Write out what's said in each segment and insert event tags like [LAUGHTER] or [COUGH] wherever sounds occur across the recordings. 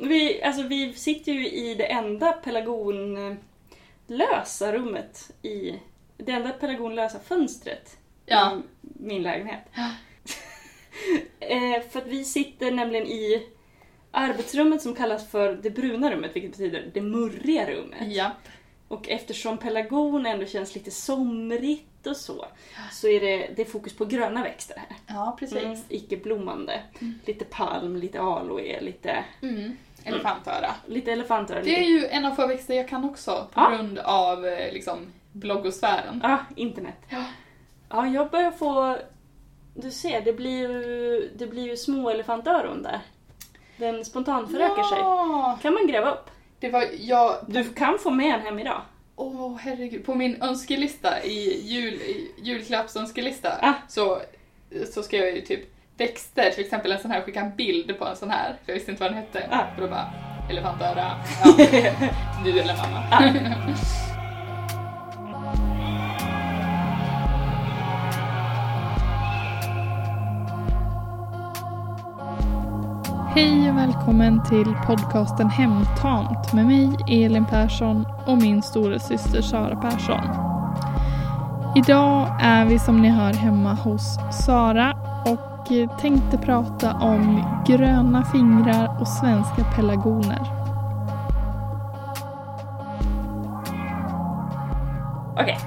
Vi, alltså, vi sitter ju i det enda pelargonlösa rummet i... Det enda pelargonlösa fönstret Ja. i min lägenhet. Ja. [LAUGHS] eh, för att vi sitter nämligen i arbetsrummet som kallas för det bruna rummet, vilket betyder det murriga rummet. Ja. Och eftersom pelargon ändå känns lite somrigt och så, så är det, det är fokus på gröna växter här. Ja, precis. Mm, Icke-blommande. Lite palm, lite aloe, lite, Mm. Elefantöra. lite elefantöra. Det är lite... ju en av få växter jag kan också på Ja. grund av eh, liksom bloggosfären. Ja, internet. Ja. Ja, jag börjar få... Du ser, det blir ju, det blir ju små elefantöron där. Den spontanförökar sig. Ja! kan man gräva upp. Det var jag... Du kan få med en hem idag. Åh herregud, på min önskelista i, jul, i julklappsönskelista Ah. så, så skrev jag ju typ växter, till exempel en sån här, skicka en bild på en sån här, för jag visste inte vad den hette. Ah. Och då bara, elefantöra, ja, [LAUGHS] du eller mamma. [LAUGHS] Hej och välkommen till podcasten Hemtamt med mig Elin Persson och min stora syster Sara Persson. Idag är vi som ni hör hemma hos Sara tänkte prata om gröna fingrar och svenska pelargoner. Okej.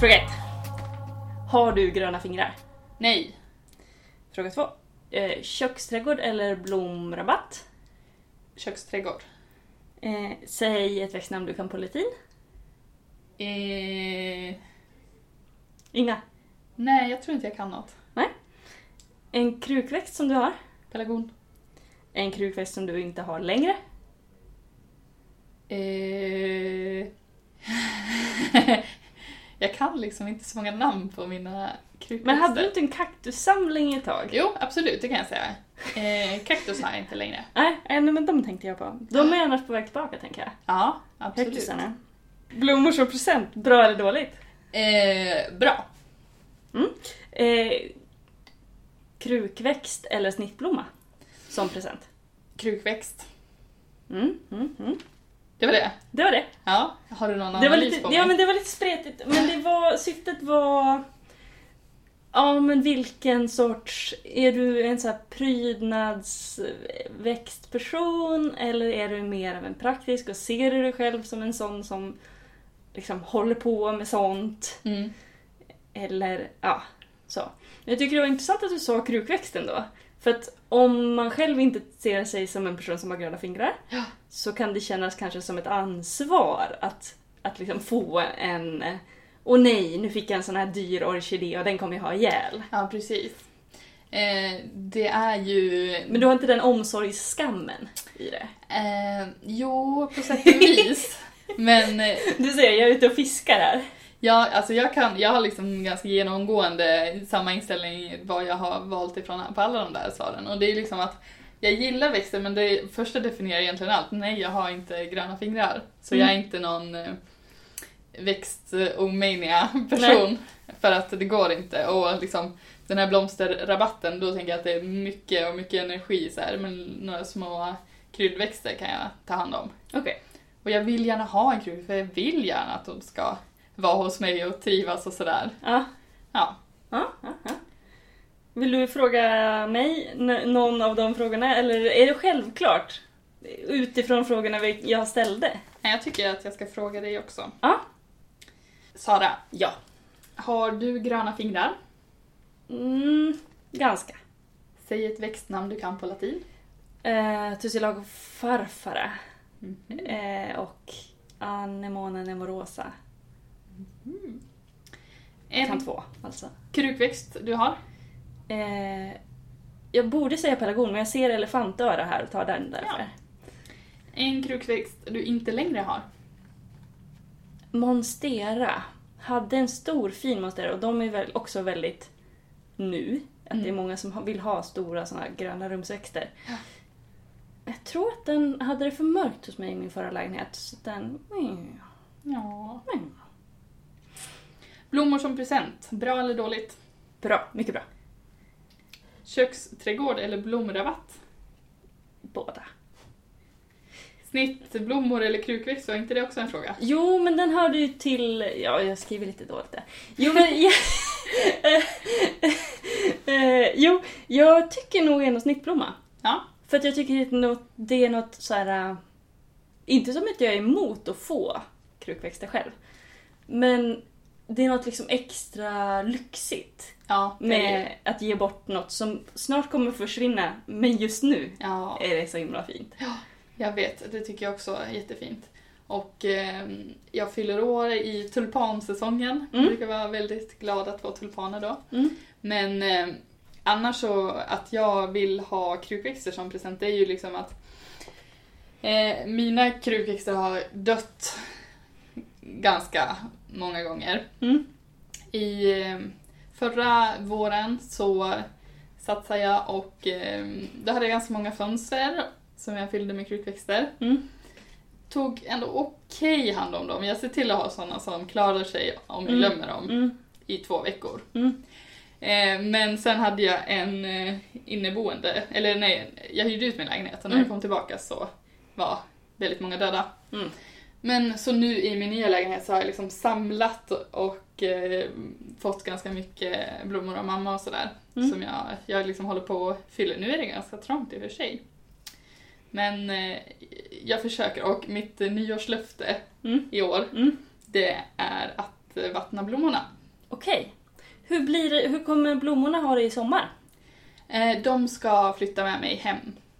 Fråga ett. Har du gröna fingrar? Nej, Fråga två. Eh, köksträdgård eller blomrabatt? köksträdgård. Eh, säg ett växtnamn du kan på latin. Eh, Inga. nej, jag tror inte jag kan något. En krukväxt som du har. Pelargon. En krukväxt som du inte har längre. Eh... [LAUGHS] jag kan liksom inte så många namn på mina krukväxter. Men hade du inte en kaktussamling ett tag? Jo, absolut, det kan jag säga. Eh, kaktus har jag inte längre. Nej, nej, men de tänkte jag på. De är annars på väg tillbaka tänker jag. Ja, absolut. Kaktusarna. Blommor som present, bra eller dåligt? Eh, bra. Eh, krukväxt eller snittblomma som present? Krukväxt. Mm, mm, mm. Det var det. Det var det. Ja, har du någon Det var, analys lite, på mig? ja, men det var lite spretigt, men det var, syftet var... Ja, men vilken sorts... Är du en sån här prydnadsväxtperson eller är du mer av en praktisk och ser du dig själv som en sån som liksom håller på med sånt? Mm. Eller, ja, så. Jag tycker det var intressant att du sa krukväxten då. För att om man själv inte ser sig som en person som har gröna fingrar Ja. så kan det kännas kanske som ett ansvar att, att liksom få en... Åh nej, nu fick jag en sån här dyr orkidé och den kommer jag ha ihjäl. Ja, precis. Eh, det är ju... Men du har inte den omsorgsskammen i det. Eh, jo, på sätt och vis. [LAUGHS] Men eh, Du ser, jag är ute och fiskar här. Ja, alltså jag, kan, jag har liksom ganska genomgående samma inställning vad jag har valt ifrån på alla de där svaren. Och det är liksom att jag gillar växter men det första definierar egentligen allt. Nej, jag har inte gröna fingrar. Så jag är inte någon eh, växtomania [LAUGHS] person. För att det går inte. Och liksom den här blomsterrabatten, då tänker jag att det är mycket och mycket energi så här. Men några små kryddväxter kan jag ta hand om. Okej. Och jag vill gärna ha en kruk för jag vill gärna att de ska vara hos mig och trivas och sådär. Ja. Ja. Ja, ja. Vill du fråga mig någon av de frågorna eller är det självklart? Utifrån frågorna jag ställde? Jag tycker att jag ska fråga dig också. Ja. Sara, Ja. har du gröna fingrar? Mm, ganska. Säg ett växtnamn du kan på latin. Eh, Tussilago farfara Mhm. eh, och anemona nemorosa. Kan En två alltså. krukväxt du har? Eh, jag borde säga pelargon men jag ser elefantöra här och tar den därför. En krukväxt du inte längre har? Monstera hade en stor fin monstera och de är väl också väldigt nu. Att det är många som vill ha stora såna här gröna rumsväxter. Ja. Jag tror att den hade det för mörkt hos mig i min förra lägenhet. Så den... mm, Ja. mm. Blommor som present, bra eller dåligt? Bra, mycket bra. Köksträdgård eller blomrabatt? Båda. Snittblommor eller krukväxt, var inte det också en fråga? Jo, men den hörde ju till... Ja, jag skriver lite dåligt där. Jo, men... [LAUGHS] Ja, Eh, jo, jag tycker nog en snittblomma. Ja. För att jag tycker att det är något så här... äh, Inte som att jag är emot att få krukväxter själv. Men det är något liksom extra lyxigt Ja, det är med att ge bort något som snart kommer försvinna, men just nu Ja, är det så himla fint. jag vet. Det tycker jag också är jättefint. Och eh, jag fyller år i tulpansäsongen. Jag Mm. brukar vara väldigt glad att få tulpaner då. Mm. Men eh, annars så att jag vill ha krukväxter som present det är ju liksom att eh, mina krukväxter har dött ganska många gånger. Mm. I eh, förra våren så satsade jag och eh, då hade jag ganska många fönster som jag fyllde med krukväxter. Mm. Tog ändå okej hand om dem. Jag ser till att ha sådana som klarar sig om jag Mm. glömmer dem Mm. i två veckor. Mm. Eh, men sen hade jag en inneboende, eller nej, jag hyrde ut min lägenhet och när jag kom tillbaka så var väldigt många döda. Mm. Men så nu i min nya lägenhet så har jag liksom samlat och eh, fått ganska mycket blommor av mamma och sådär. Mm. Som jag, jag liksom håller på och fyller. Nu är det ganska trångt i och för sig. Men eh, jag försöker och mitt eh, nyårslöfte Mm. i år Mm. det är att eh, vattna blommorna. Okej. Hur, blir det, hur kommer blommorna ha det i sommar? Eh, de ska flytta med mig hem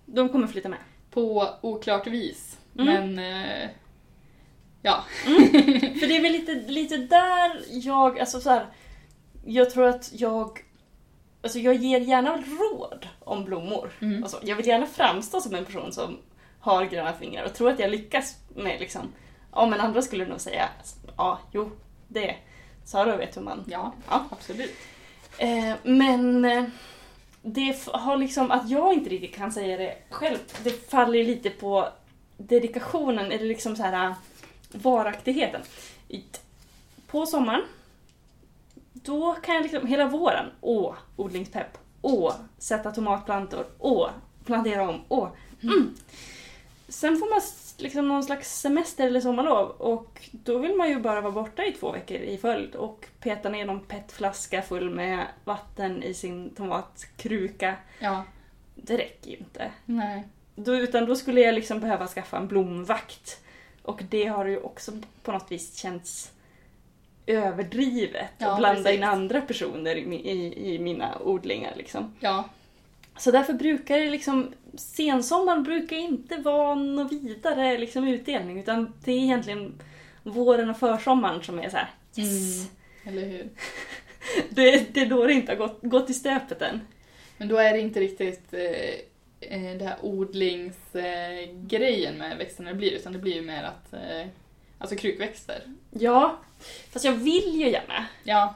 De kommer flytta med. på oklart vis. Mm. Men ja, [LAUGHS] För det är väl lite, lite där jag, alltså så här, jag tror att jag, alltså jag ger gärna råd om blommor. Mm. Alltså, jag vill gärna framstå som en person som har gröna fingrar och tror att jag lyckas med liksom, ja men andra skulle nog säga, ja jo, det, Sara vet hur man, ja, ja. absolut. Eh, men eh, det har liksom, att jag inte riktigt kan säga det själv, det faller lite på dedikationen, eller liksom så här varaktigheten. På sommaren, då kan jag liksom hela våren, åh, odlingspepp, åh, sätta tomatplantor, åh, plantera om, åh, mm. Sen får man liksom någon slags semester eller sommarlov och då vill man ju bara vara borta i två veckor i följd och peta ner någon petflaska full med vatten i sin tomatkruka. Ja, Det räcker ju inte. nej. Då, utan då skulle jag liksom behöva skaffa en blomvakt. Och det har ju också på något vis känts överdrivet Ja, att blanda precis. in andra personer i, i, i mina odlingar. Liksom. Ja, Så därför brukar det liksom, sensommaren brukar inte vara något vidare liksom utdelning utan det är egentligen våren och försommaren som är så här. yes! Mm. eller hur? [LAUGHS] Det, det är då det inte har gått, gått i stöpet än. Men då är det inte riktigt eh, eh, det här odlingsgrejen grejen med växterna det blir, utan det blir ju mer att, eh, alltså krukväxter. Ja, fast jag vill ju gärna. Ja,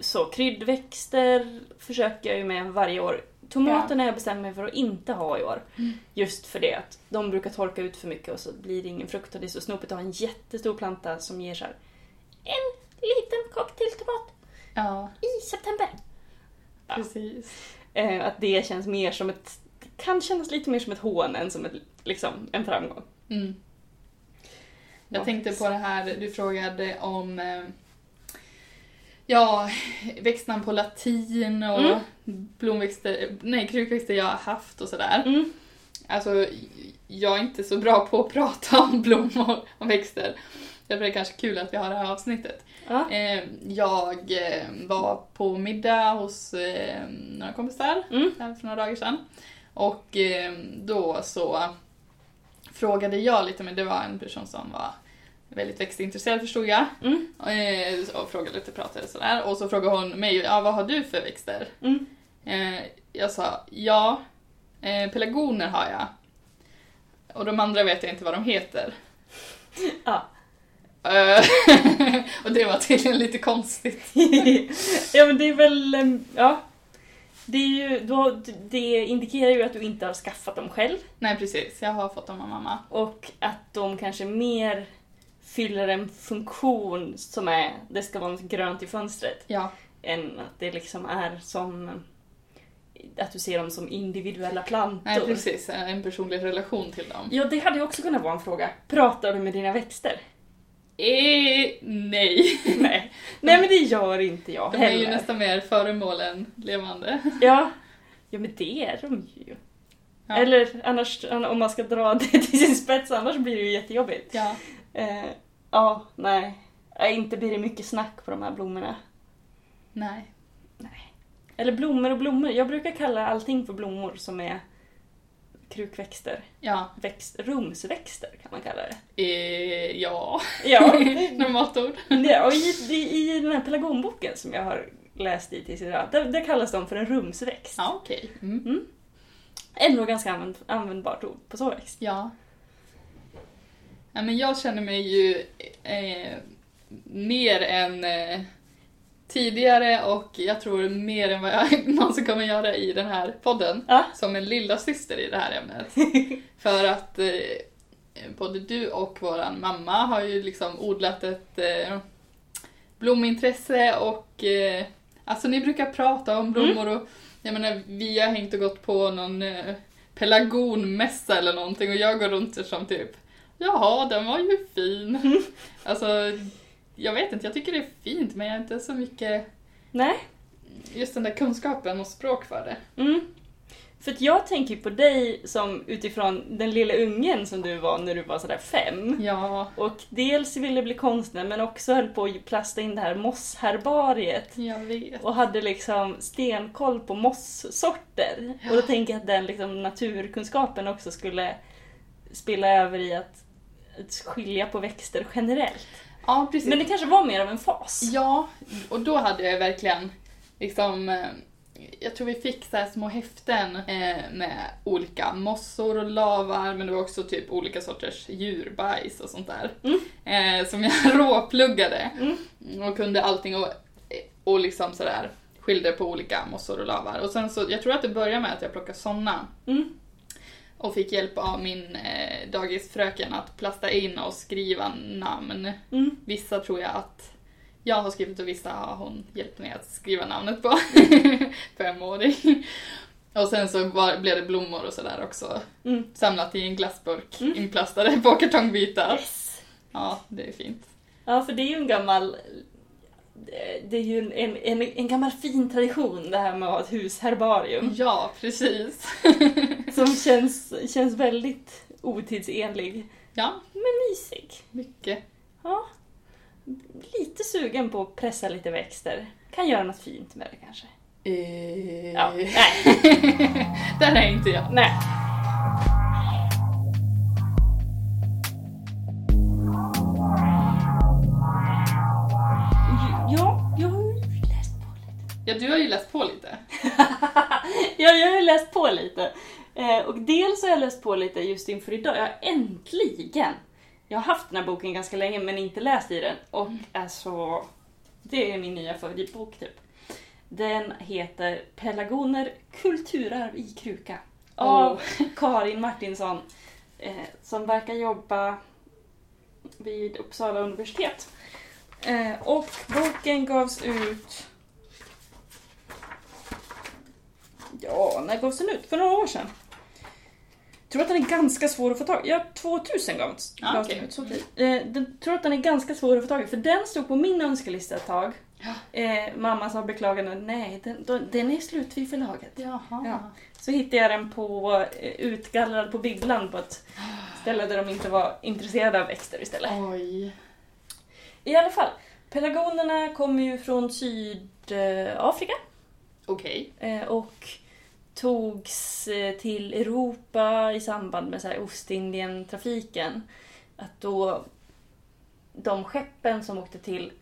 Så kryddväxter försöker jag ju med varje år. Tomaterna har jag bestämt mig för att inte ha i år. Mm. Just för det att de brukar torka ut för mycket och så blir det ingen frukt och det är så snopet att ha en jättestor planta som ger så här en liten cocktailtomat ja i september. Ja. precis. Eh, att det känns mer som ett, kan kännas lite mer som ett hån än som ett, liksom, en framgång. Mm. Jag Ja. tänkte på det här, du frågade om eh, ja, växtnamn på latin och Mm. blomväxter, nej krukväxter jag har haft och sådär. Mm. Alltså, jag är inte så bra på att prata om blommor och växter. Därför är det kanske kul att vi har det här avsnittet. Ja. Eh, jag eh, var på middag hos några kompisar Mm. för några dagar sedan. Och eh, då så frågade jag lite, men det var en person som var väldigt växtintresserad förstod jag. Mm. Eh, och frågade lite, pratade sådär. Och så frågade hon mig, ja vad har du för växter? Mm. Eh, jag sa, ja, pelargoner har jag. Och de andra vet jag inte vad de heter. [LAUGHS] Ja. [LAUGHS] Och det var tydligen lite konstigt. [LAUGHS] ja men det är väl, ja. Det, är ju, då, det indikerar ju att du inte har skaffat dem själv Nej precis, jag har fått dem av mamma. och att de kanske mer fyller en funktion som är, det ska vara något grönt i fönstret, Ja, än att det liksom är som att du ser dem som individuella plantor. Nej, precis. En personlig relation till dem. Ja, det hade ju också kunnat vara en fråga. Pratar du med dina växter? Eh, nej. [LAUGHS] Nej. Nej men det gör inte jag De är ju heller. nästan mer föremål än levande. [LAUGHS] Ja. ja, men det är de ju. Ja. Eller annars, om man ska dra [LAUGHS] det till sin spets, annars blir det ju jättejobbigt. Ja. Eh, ja, nej. Eh, Inte blir det mycket snack på de här blommorna. Nej. Eller blommor och blommor. Jag brukar kalla allting för blommor som är krukväxter. Ja. Växt, rumsväxter kan man kalla det. Eh, ja. Ja, [LAUGHS] Normalt ord. det, och i, i, i den här pelargonboken som jag har läst i tills idag, där, där kallas de för en rumsväxt. Ja, okej. Mm. Ändå ganska använd, användbart ord på så växt. Ja. ja. Men jag känner mig ju eh, mer än eh, tidigare och jag tror mer än vad jag [LAUGHS] någonsin kommer göra i den här podden. Ja. Som en lilla syster i det här ämnet. [LAUGHS] För att eh, både du och våran mamma har ju liksom odlat ett eh, blomintresse och eh, alltså ni brukar prata om blommor och jag menar vi har hängt och gått på någon eh, pelargonmässa eller någonting och jag går runt som typ Jaha, den var ju fin. Alltså, jag vet inte, jag tycker det är fint men jag har inte så mycket Nej. just den där kunskapen och språk för det. Mm. För att jag tänker på dig som utifrån den lilla ungen som du var när du var sådär fem. Ja, Och dels ville bli konstnär men också höll på att plasta in det här mosshärbariet. jag vet. Och hade liksom stenkoll på mosssorter. Och då tänker jag att den liksom naturkunskapen också skulle spilla över i att skilja på växter generellt. Ja, precis. Men det kanske var mer av en fas. Ja, och då hade jag verkligen liksom eh, jag tror vi fick så små häften eh, med olika mossor och lavar men det var också typ olika sorters djurbajs och sånt där. Eh, som jag [LAUGHS] råpluggade. Mm. Och kunde allting och, och liksom sådär skilde på olika mossor och lavar. Och sen så, jag tror att det började med att jag plockade såna. Mm. Och fick hjälp av min eh, dagisfröken att plasta in och skriva namn. Mm. Vissa tror jag att jag har skrivit och vissa har hon hjälpt mig att skriva namnet på. [LAUGHS] Femåring. Och sen så var, blev det blommor och sådär också. Mm. Samlat i en glassburk, Mm. inplastade på kartongbitar. Yes. Ja, det är fint. Ja, för det är ju en gammal... Det är ju en, en, en gammal fin tradition det här med att ha ett husherbarium. Ja, precis. [LAUGHS] Som känns, känns väldigt otidsenlig. Ja, Men mysig. mycket. Ja. Lite sugen på att pressa lite växter. Kan göra något fint med det kanske. Eh, Ja, [LAUGHS] nej. Där är inte jag. nej. Ja, du har ju läst på lite. [LAUGHS] ja, jag har ju läst på lite. Eh, och dels har jag läst på lite just inför idag. Jag har äntligen! Jag har haft den här boken ganska länge men inte läst i den. Och alltså, det är min nya favoritbok typ. Den heter Pelargoner kulturarv i kruka. Av Karin Martinsson. Eh, som verkar jobba vid Uppsala universitet. Eh, och boken gavs ut Ja, när gavs den ut? För några år sedan. Jag tror att den är ganska svår att få tag i. Ja, 2000 gavs Ja, gavs okej. den ut. Så tid. Eh, tror att den är ganska svår att få tag i, för den stod på min önskelista ett tag. Ja. Eh, mamma sa beklagande, nej den, den- är slut vid förlaget. Jaha. Ja. Så hittade jag den på, eh, utgallrad på bibblan på ett ställe där de inte var intresserade av växter istället. Oj. I alla fall, pelargonerna kommer ju från Sydafrika. Okej. Eh, och togs eh, till Europa i samband med så här Ostindien-trafiken. Att då de skeppen som åkte till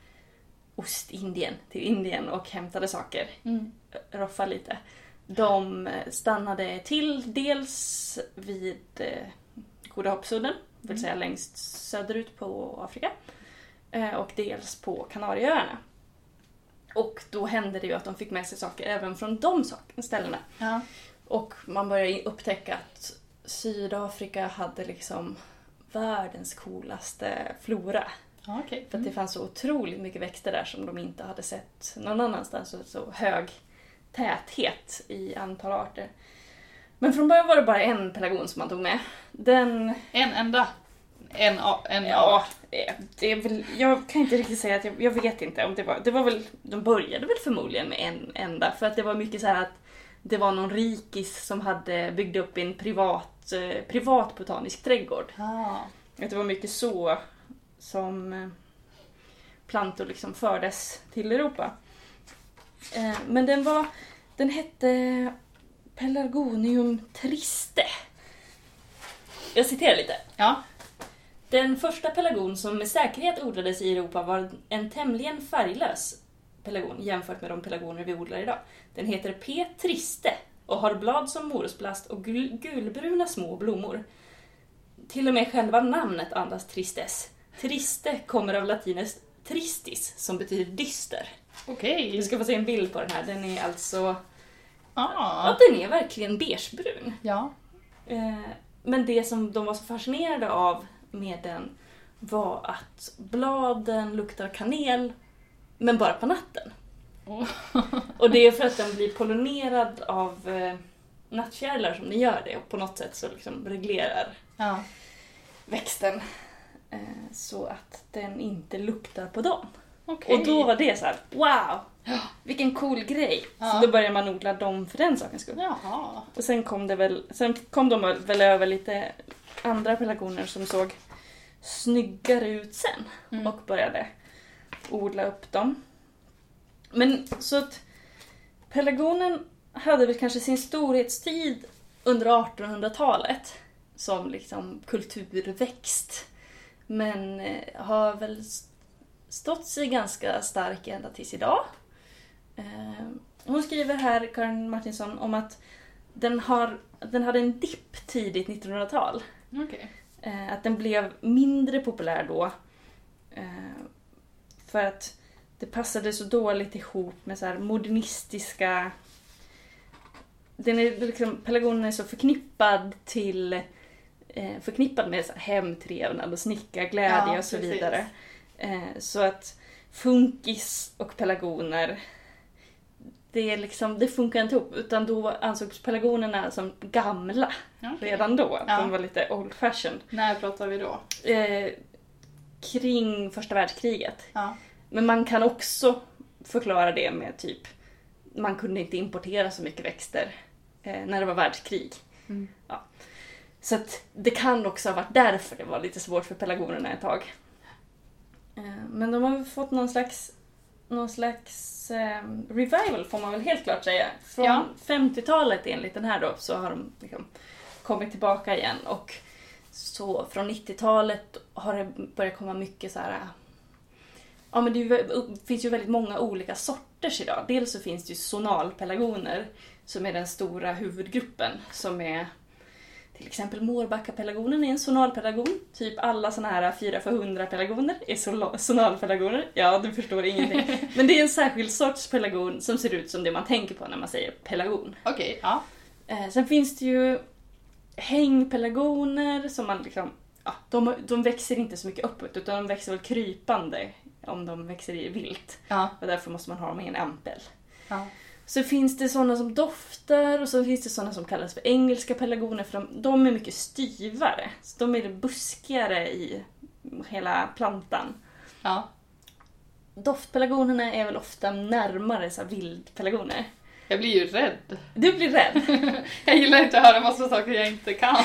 Ostindien, till Indien och hämtade saker, Mm. roffa lite, de stannade till dels vid eh, Goda hoppsudden, det vill säga längst söderut på Afrika, eh, och dels på Kanarieöarna. Och då hände det ju att de fick med sig saker även från de ställena. Ja. Och man började upptäcka att Sydafrika hade liksom världens coolaste flora. Ja, okej. För att det fanns så otroligt mycket växter där som de inte hade sett någon annanstans. Och så hög täthet i antal arter. Men från början var det bara en pelargon som man tog med. Den, En enda. En, en ja, det är väl, jag kan inte riktigt säga att jag, jag vet inte om det var, det var väl, de började väl förmodligen med en enda för att det var mycket så här att det var någon rikis som hade byggt upp en privat, eh, privat botanisk trädgård. Ah. Att det var mycket så som eh, plantor liksom fördes till Europa. Eh, Men den var, den hette Pelargonium triste. Jag citerar lite. Ja. Den första pelargon som med säkerhet odlades i Europa var en tämligen färglös pelargon jämfört med de pelargoner vi odlar idag. Den heter P. triste och har blad som morosplast och gul- gulbruna små blommor. Till och med själva namnet andas tristess. Triste kommer av latineskt tristis som betyder dyster. Okej. Du ska få se en bild på den här. Den är alltså... Ja, Ah. den är verkligen beigebrun. Ja. Eh, Men det som de var så fascinerade av med den var att bladen luktar kanel, men bara på natten. Oh. Och det är för att den blir pollinerad av eh, nattfjärilar som den gör det och på något sätt så liksom reglerar Ja. växten eh, så att den inte luktar på dagen. Okej. Och då var det så här: wow! Vilken cool grej! Ja. Så då började man odla dem för den sakens skull. Jaha. Och sen kom det väl, sen kom de väl över lite andra pelargoner som såg snyggare ut sen Mm. och började odla upp dem. Men så att pelargonen hade väl kanske sin storhetstid under 1800-talet som liksom kulturväxt. Men eh, har väl stått sig ganska stark ända tills idag. Eh, Hon skriver här, Karin Martinsson, om att den, har, den hade en dipp tidigt 1900-tal. Okej. Eh, att den blev mindre populär då. Eh, för att det passade så dåligt ihop med så här modernistiska... Den är liksom, pelargonen är så förknippad till eh, förknippad med så här hemtrevnad och snickarglädje Ja, och så precis. vidare. Så att funkis och pelargoner det, liksom, det funkar inte ihop utan då ansågs pelargonerna som gamla Okej. redan då. Att Ja. De var lite old fashioned. När pratar vi då? Eh, kring första världskriget. Ja. Men man kan också förklara det med typ, man kunde inte importera så mycket växter eh, när det var världskrig. Mm. Ja. Så att det kan också ha varit därför det var lite svårt för pelargonerna ett tag. Eh, men de har fått någon slags, någon slags eh, revival får man väl helt klart säga. Från Ja. 50-talet enligt den här då så har de liksom kommit tillbaka igen och så från 90-talet har det börjat komma mycket så här Ja men det finns ju väldigt många olika sorters idag. Dels så finns det ju sonalpelargoner som är den stora huvudgruppen som är till exempel Mårbackapelargonen är en sonalpelargon. Typ alla såna här 4 för 100 pelargoner är sonalpelargoner. Ja, du förstår ingenting. [LAUGHS] Men det är en särskild sorts pelargon som ser ut som det man tänker på när man säger pelargon. Okej, ja. Eh, sen finns det ju hängpelargoner som man liksom... Ja, de, de växer inte så mycket uppåt utan de växer väl krypande om de växer i vilt. Ja. Och därför måste man ha dem i en ampel. ja. Så finns det sådana som doftar och så finns det sådana som kallas för engelska pelargoner för de, de är mycket styvare. Så de är buskigare i hela plantan. ja. Doftpelargonerna är väl ofta närmare så här vildpelargoner. Jag blir ju rädd. Du blir rädd. [LAUGHS] Jag gillar inte att höra massa saker jag inte kan. [LAUGHS]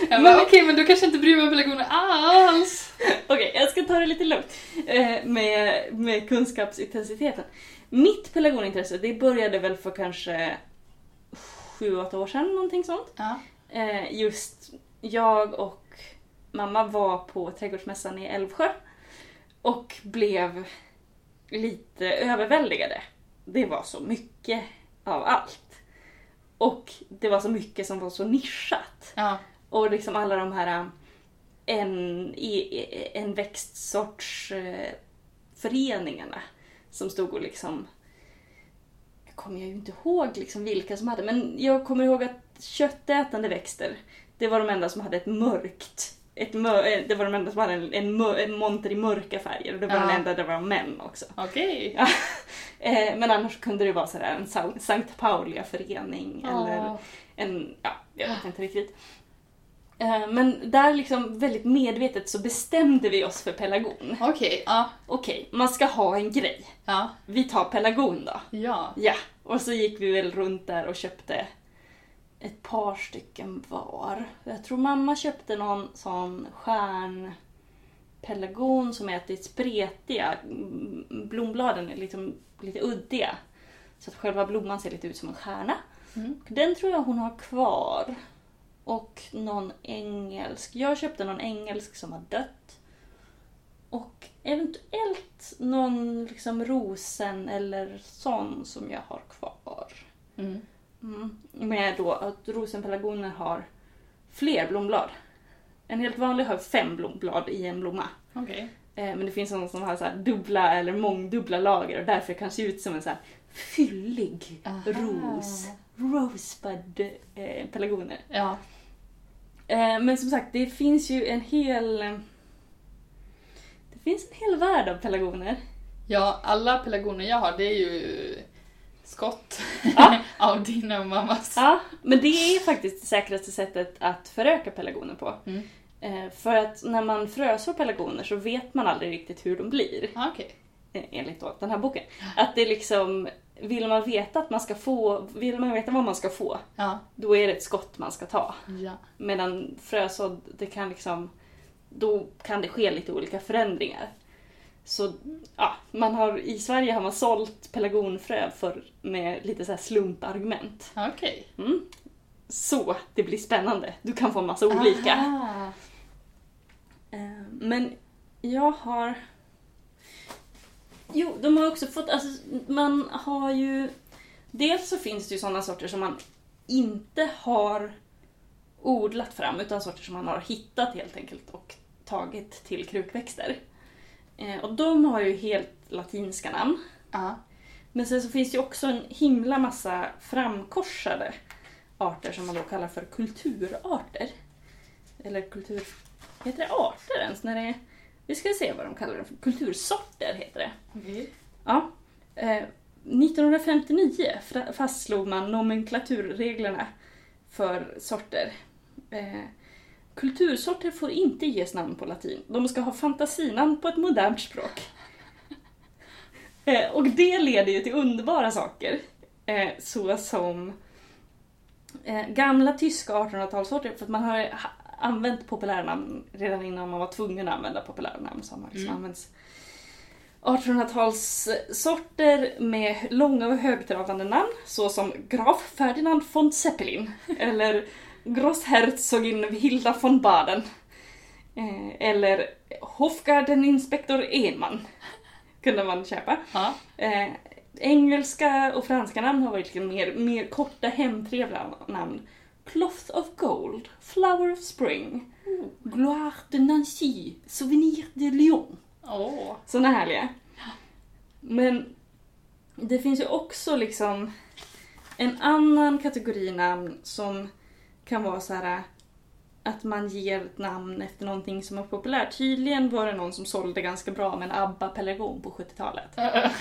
Jag Men- bara, okej men du kanske inte bryr mig om pelargoner alls. [LAUGHS] Okej, jag ska ta det lite lugnt eh, med, med kunskapsintensiteten. Mitt pelargonintresse, det började väl för kanske 7-8 år sedan, någonting sånt. Ja. Eh, just jag och mamma var på trädgårdsmässan i Älvsjö och blev lite överväldigade. Det var så mycket av allt. Och det var så mycket som var så nischat. Ja. Och liksom alla de här um, en, en växtsorts eh, föreningarna som stod och liksom jag kommer ju inte ihåg liksom vilka som hade men jag kommer ihåg att köttätande växter det var de enda som hade ett mörkt ett mör, eh, det var de enda som hade en, en, mör, en monter i mörka färger och det var Ja. den enda där var män också. Okej. Ja. [LAUGHS] Eh, men annars kunde det vara sådär en Sa- Sankt Paulia-förening eller Ja. en, ja, jag vet inte riktigt. Eh, Men där liksom väldigt medvetet så bestämde vi oss för pelargon. Okej, ja. Okej, man ska ha en grej. Ja. Vi tar pelargon då. Ja. Ja, och så gick vi väl runt där och köpte ett par stycken var. Jag tror mamma köpte någon sån stjärnpelargon som är lite spretiga. Blombladen är liksom lite uddiga. Så att själva blomman ser lite ut som en stjärna. Mm. Den tror jag hon har kvar. Och någon engelsk. Jag köpte någon engelsk som har dött. Och eventuellt någon liksom rosen eller sån som jag har kvar. Mm. Mm. Med då att rosenpelargoner har fler blomblad. En helt vanlig har fem blomblad i en blomma. Okej. Eh, Men det finns sådana som har så här dubbla eller mångdubbla lager och därför kan se ut som en så här fyllig Aha. ros. Rosebud eh, pelargoner. Ja. Eh, men som sagt, det finns ju en hel... Det finns en hel värld av pelargoner. Ja, alla pelargoner jag har det är ju skott Ja. [LAUGHS] av din och mammas. Ja, men det är faktiskt det säkraste sättet att föröka pelargoner på. Mm. Eh, för att när man frösår pelargoner så vet man aldrig riktigt hur de blir. Ja, Okej. eh, Enligt då den här boken. Att det liksom, vill man veta att man ska få, vill man veta vad man ska få, Ja. då är det ett skott man ska ta. Ja. Medan frösådd, det kan liksom, då kan det ske lite olika förändringar. Så ja, man har, i Sverige har man sålt pelargonfrö för, med lite så här slumpargument. Ja, Okej. Mm. Så det blir spännande. Du kan få en massa olika. Aha. Eh, Men jag har... Jo, de har också fått... Alltså, man har ju... Dels så finns det ju sådana sorter som man inte har odlat fram, utan sorter som man har hittat helt enkelt och tagit till krukväxter. Eh, Och de har ju helt latinska namn. Ja. Men sen så finns det ju också en himla massa framkorsade arter som man då kallar för kulturarter. Eller kultur... Heter det arter ens? När det är... Vi ska se vad de kallar det för. Kultursorter heter det. Okej. Ja. Eh, 1959 fra- fastslog man nomenklaturreglerna för sorter. Eh, kultursorter får inte ges namn på latin. De ska ha fantasinamn på ett modernt språk. [LAUGHS] Eh, och det leder ju till underbara saker. Eh, så som eh, gamla tyska 1800-talssorter, för att man har ha- använt populära namn redan innan man var tvungen att använda populära namn. Så har man liksom Mm. använts 1800-talssorter med långa och högtravande namn såsom Graf Ferdinand von Zeppelin [LAUGHS] eller Grossherzogin Hilda von Baden. Eh, eller Hofgardeninspektor Enman kunde man köpa. Ja. Eh, engelska och franska namn har varit mer, mer korta hemtrevliga namn. Cloth of Gold, Flower of Spring, Gloire de Nancy, Souvenir de Lyon. Åh. Såna härliga. Men det finns ju också liksom en annan kategori namn som kan vara så här att man ger ett namn efter någonting som är populärt. Tydligen var det någon som sålde ganska bra med en ABBA-pelargon på 70-talet. [LAUGHS]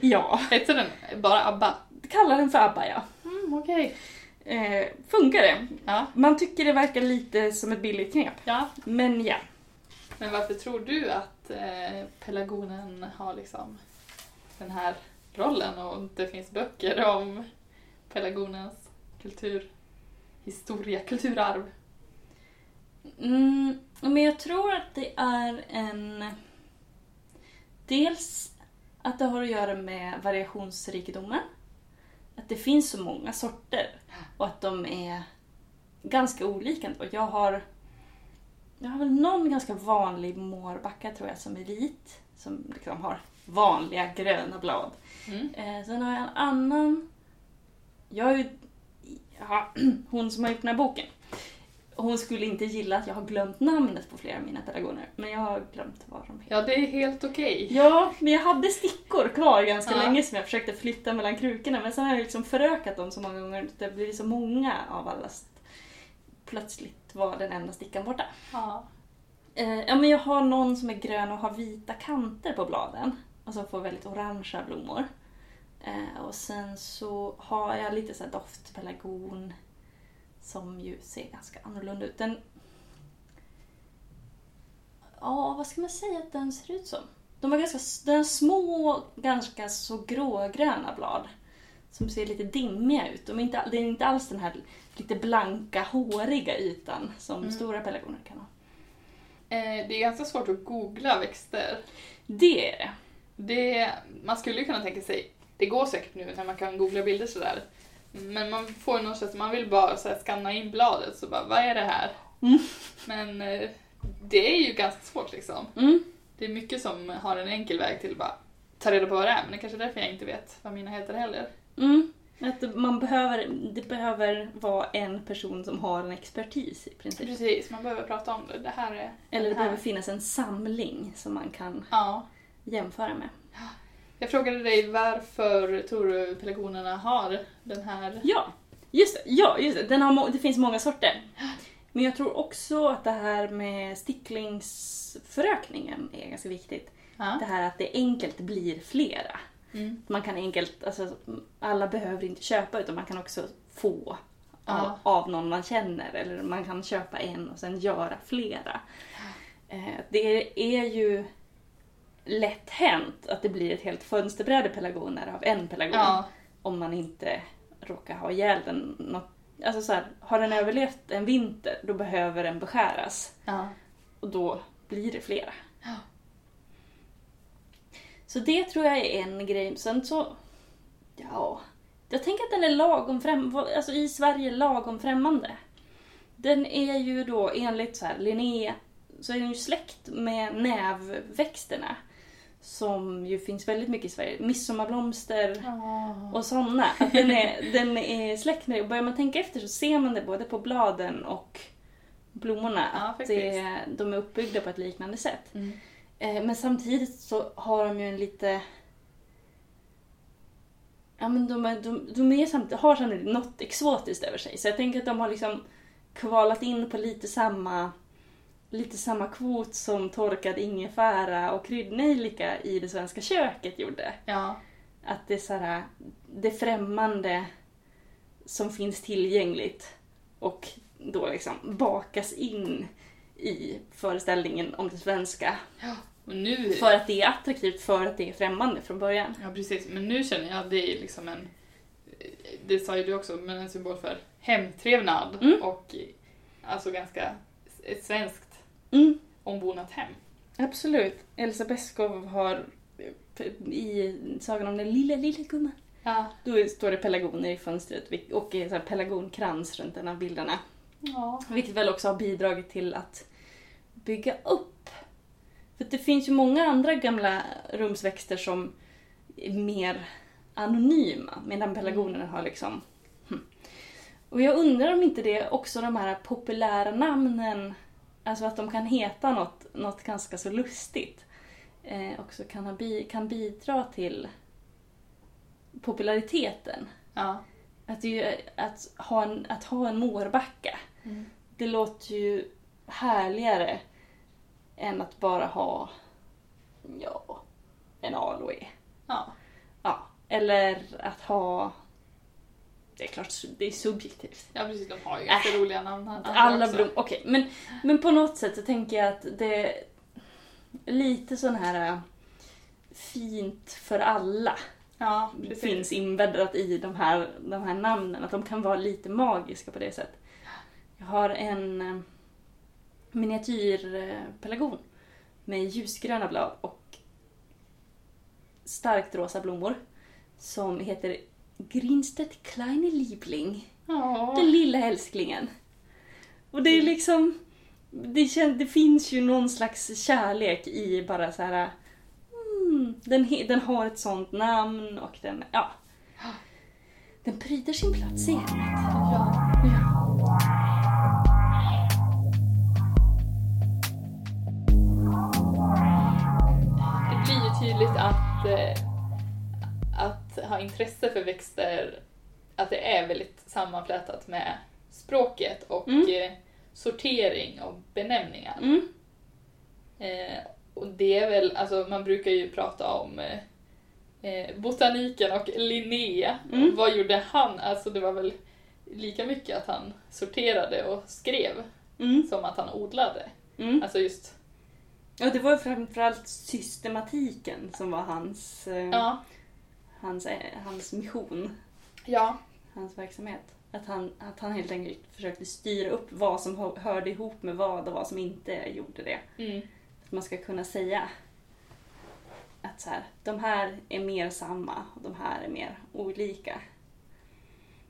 ja, Heter den bara ABBA? kallar den för ABBA ja. Mm, Okej. Eh, funkar det? Ja. Man tycker det verkar lite som ett billigt knep. ja. Men ja. Men varför tror du att eh, pelargonen har liksom den här rollen och det finns böcker om pelargonens kulturhistoria, kulturarv? Mm, men jag tror att det är en... Dels att det har att göra med variationsrikedomen. Att det finns så många sorter och att de är ganska olika. ändå. Jag har, jag har väl någon ganska vanlig mårbacka tror jag som är vit. Som liksom har vanliga gröna blad. Mm. Eh, sen har jag en annan... Jag har ju... Ja, [CLEARS THROAT] hon som har gjort den här boken. Hon skulle inte gilla att jag har glömt namnet på flera av mina pelargoner. Men jag har glömt vad de heter. Ja, det är helt okej. Ja, men jag hade stickor kvar ganska Ja. länge som jag försökte flytta mellan krukorna. Men sen har jag liksom förökat dem så många gånger. Det har blivit så många av alla plötsligt var den enda stickan borta. Ja. Eh, ja, men jag har någon som är grön och har vita kanter på bladen. Och som får väldigt orangea blommor. Eh, och sen så har jag lite så här doftpelargon som ju ser ganska annorlunda ut. Den... Ja, vad ska man säga att den ser ut som? De har ganska den har små, ganska så grågröna blad. Som ser lite dimmiga ut. De är inte, det är inte alls den här lite blanka, håriga ytan som Mm. stora pelargoner kan ha. Eh, det är ganska svårt att googla växter. Det är det. Det, man skulle ju kunna tänka sig, det går säkert nu när man kan googla bilder sådär. Men man får någon känsla, man vill bara så här skanna in bladet så bara, vad är det här? Mm. Men eh, det är ju ganska svårt liksom. Mm. Det är mycket som har en enkel väg till att bara ta reda på vad det är, men det är kanske är därför jag inte vet vad mina heter heller. Mm. Att man behöver, det behöver vara en person som har en expertis i princip. Precis, man behöver prata om det. Det här är... Eller det här. behöver finnas en samling som man kan Ja. jämföra med. Jag frågade dig varför Toru-pelargonerna har den här... Ja, just det. Ja, just det. Den har det finns många sorter. Men jag tror också att det här med sticklingsförökningen är ganska viktigt. Ja. Det här att det enkelt blir flera. Mm. Man kan enkelt, alltså alla behöver inte köpa utan man kan också få av, Ja. av någon man känner. Eller man kan köpa en och sen göra flera. Eh, Det är ju lätt hänt att det blir ett helt fönsterbräde pelargoner av en pelargon. Ja. Om man inte råkar ha ihjäl den. Något, alltså så här, har den överlevt en vinter då behöver den beskäras. Ja. Och då blir det flera. Ja. Så det tror jag är en grej. Sen så... Ja... Jag tänker att den är lagom främ, alltså i Sverige lagom främmande. Den är ju då enligt så här, Linné så är den ju släkt med nävväxterna. Som ju finns väldigt mycket i Sverige. Midsommarblomster Ja. och sådana. Att den, är, [LAUGHS] den är släkt med det. Och börjar man tänka efter så ser man det både på bladen och blommorna. Ja, att det, de är uppbyggda på ett liknande sätt. Mm. Eh, Men samtidigt så har de ju en lite... Ja men de, är, de, de är samt, har samtidigt något exotiskt över sig. Så jag tänker att de har liksom kvalat in på lite samma, lite samma kvot som torkad ingefära och kryddnejlika i det svenska köket gjorde. Ja. Att det är så här, det främmande som finns tillgängligt och då liksom bakas in i föreställningen om det svenska. Och nu... För att det är attraktivt, för att det är främmande från början. Ja, precis. Men nu känner jag att det är liksom en... Det sa ju du också, men en symbol för hemtrevnad Mm. och alltså ganska ett svenskt Mm, ombonat hem. absolut. Elsa Beskow har i Sagan om den lilla, lilla gumman. Ja. Då står det pelargoner i fönstret och sån här pelargonkrans runt en av bilderna. Ja. Vilket väl också har bidragit till att bygga upp. För det finns ju många andra gamla rumsväxter som är mer anonyma medan pelargonerna har liksom... hm. Och jag undrar om inte det också de här populära namnen, alltså att de kan heta något, något ganska så lustigt, eh, också kan, ha bi, kan bidra till populariteten. Ja. Att, ju, att, ha en, att ha en mårbacka, Mm. det låter ju härligare än att bara ha ja, en aloe. Ja. Ja, eller att ha... Det är klart, det är subjektivt. ja, precis. De har ju ganska roliga namn. Alla också. blom... Okej, men, men på något sätt så tänker jag att det är lite sån här äh, fint för alla Ja, precis. finns inbäddat i de här, de här namnen. Att de kan vara lite magiska på det sättet. Jag har en eh, miniatyrpelargon med ljusgröna blad och starkt rosa blommor som heter Grinstedt Kleine Liebling. Ja. Den lilla älsklingen. Och det är liksom... Det, kän, det finns ju någon slags kärlek i bara så här... Mm, den, den har ett sånt namn och den... Ja. Den pryder sin plats i hemmet. Ja. Det blir ju tydligt att, eh, att ha intresse för växter, att det är väldigt sammanflätat med språket och Mm. eh, sortering och benämningar. Mm. Eh, och det är väl, alltså man brukar ju prata om eh, eh, botaniken och Linné. Mm. Vad gjorde han? Alltså det var väl lika mycket att han sorterade och skrev Mm. som att han odlade. Mm. Alltså just, Ja, det var framförallt systematiken som var hans, eh, ja. Hans, eh, hans mission, Ja. hans verksamhet. Att han, att han helt enkelt försökte styra upp vad som hö- hörde ihop med vad och vad som inte gjorde det. Mm. Att man ska kunna säga att så här, de här är mer samma och de här är mer olika.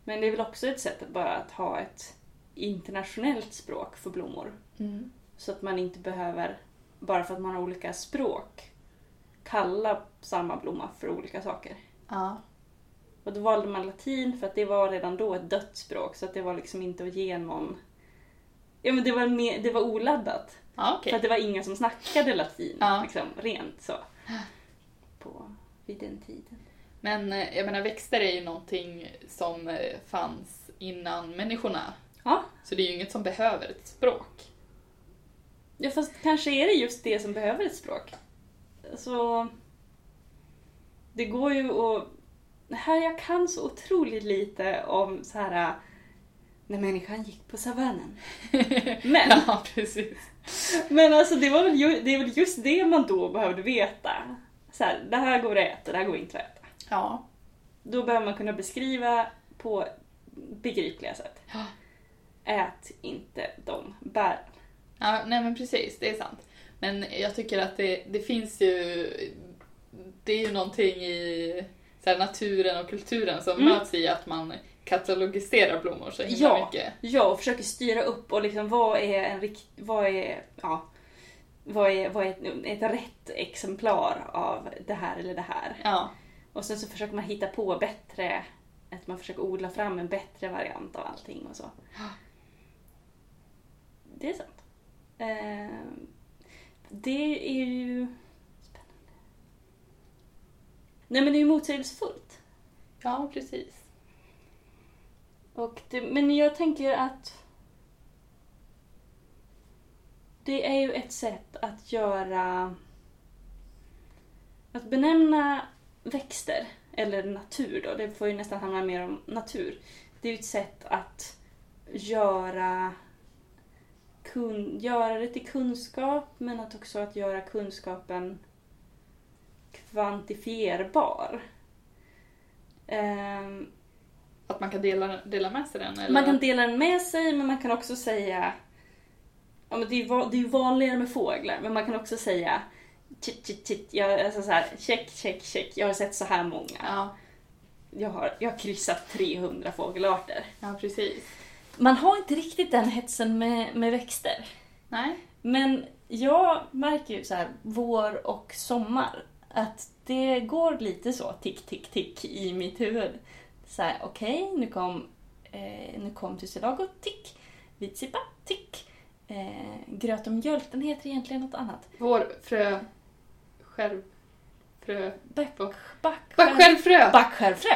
Men det är väl också ett sätt att bara att ha ett internationellt språk för blommor. Mm. Så att man inte behöver, bara för att man har olika språk, kalla samma blomma för olika saker. Ja. Och då valde man latin för att det var redan då ett dött språk så att det var liksom inte att ge någon... Ja men det var, mer, det var oladdat. Ja, okej. För att det var ingen som snackade latin, Ja. liksom, rent så. På, vid den tiden. Men eh, jag menar växter är ju någonting som eh, fanns innan människorna. Ja. Så det är ju inget som behöver ett språk. ja, fast kanske är det just det som behöver ett språk. Så... Det går ju att... Här, jag kan så otroligt lite om så här när människan gick på savannen. [LAUGHS] Men, Ja, precis. men alltså det, var väl ju, det är väl just det man då behövde veta. Så här, det här går att äta, det här går inte att äta. Ja. Då behöver man kunna beskriva på begripliga sätt. Ja. Ät inte de bären. Ja, nej men precis, det är sant. Men jag tycker att det, det finns ju, det är ju någonting i så här, naturen och kulturen som Mm. möts i att man katalogiserar blommor så himla Ja. mycket. Ja, och försöker styra upp och liksom vad är en rikt... Vad är... Ja. Vad är, vad är ett, ett rätt exemplar av det här eller det här? Ja, Och sen så försöker man hitta på bättre... Att man försöker odla fram en bättre variant av allting och så. Det är sant. Eh, det är ju... Nej men det är ju motsägelsefullt. ja precis. Och det, men jag tänker att det är ju ett sätt att göra... Att benämna växter, eller natur då, det får ju nästan handla mer om natur. Det är ju ett sätt att göra, kun, göra det till kunskap, men att också att göra kunskapen kvantifierbar. Ehm, Att man kan dela, dela med sig den? Eller? man kan dela den med sig, men man kan också säga... Ja, men det är ju vanligare med fåglar, men man kan också säga... Chit, chit, chit, jag, alltså så här, check, check, check. Jag har sett så här många. Ja, Jag har, jag har kryssat 300 fågelarter. ja precis. Man har inte riktigt den hetsen med, med växter. Nej. Men jag märker ju så här, vår och sommar, att det går lite så tick, tick, tick i mitt huvud. Så här, okej, nu kom, eh, nu kom tussilago, tick. Vitsippa, tick. Eh, gröt och mjölk, den heter egentligen något annat. Vår frö... Skärv... Frö... Back, Back- back, Backskärvfrö! Backskärvfrö.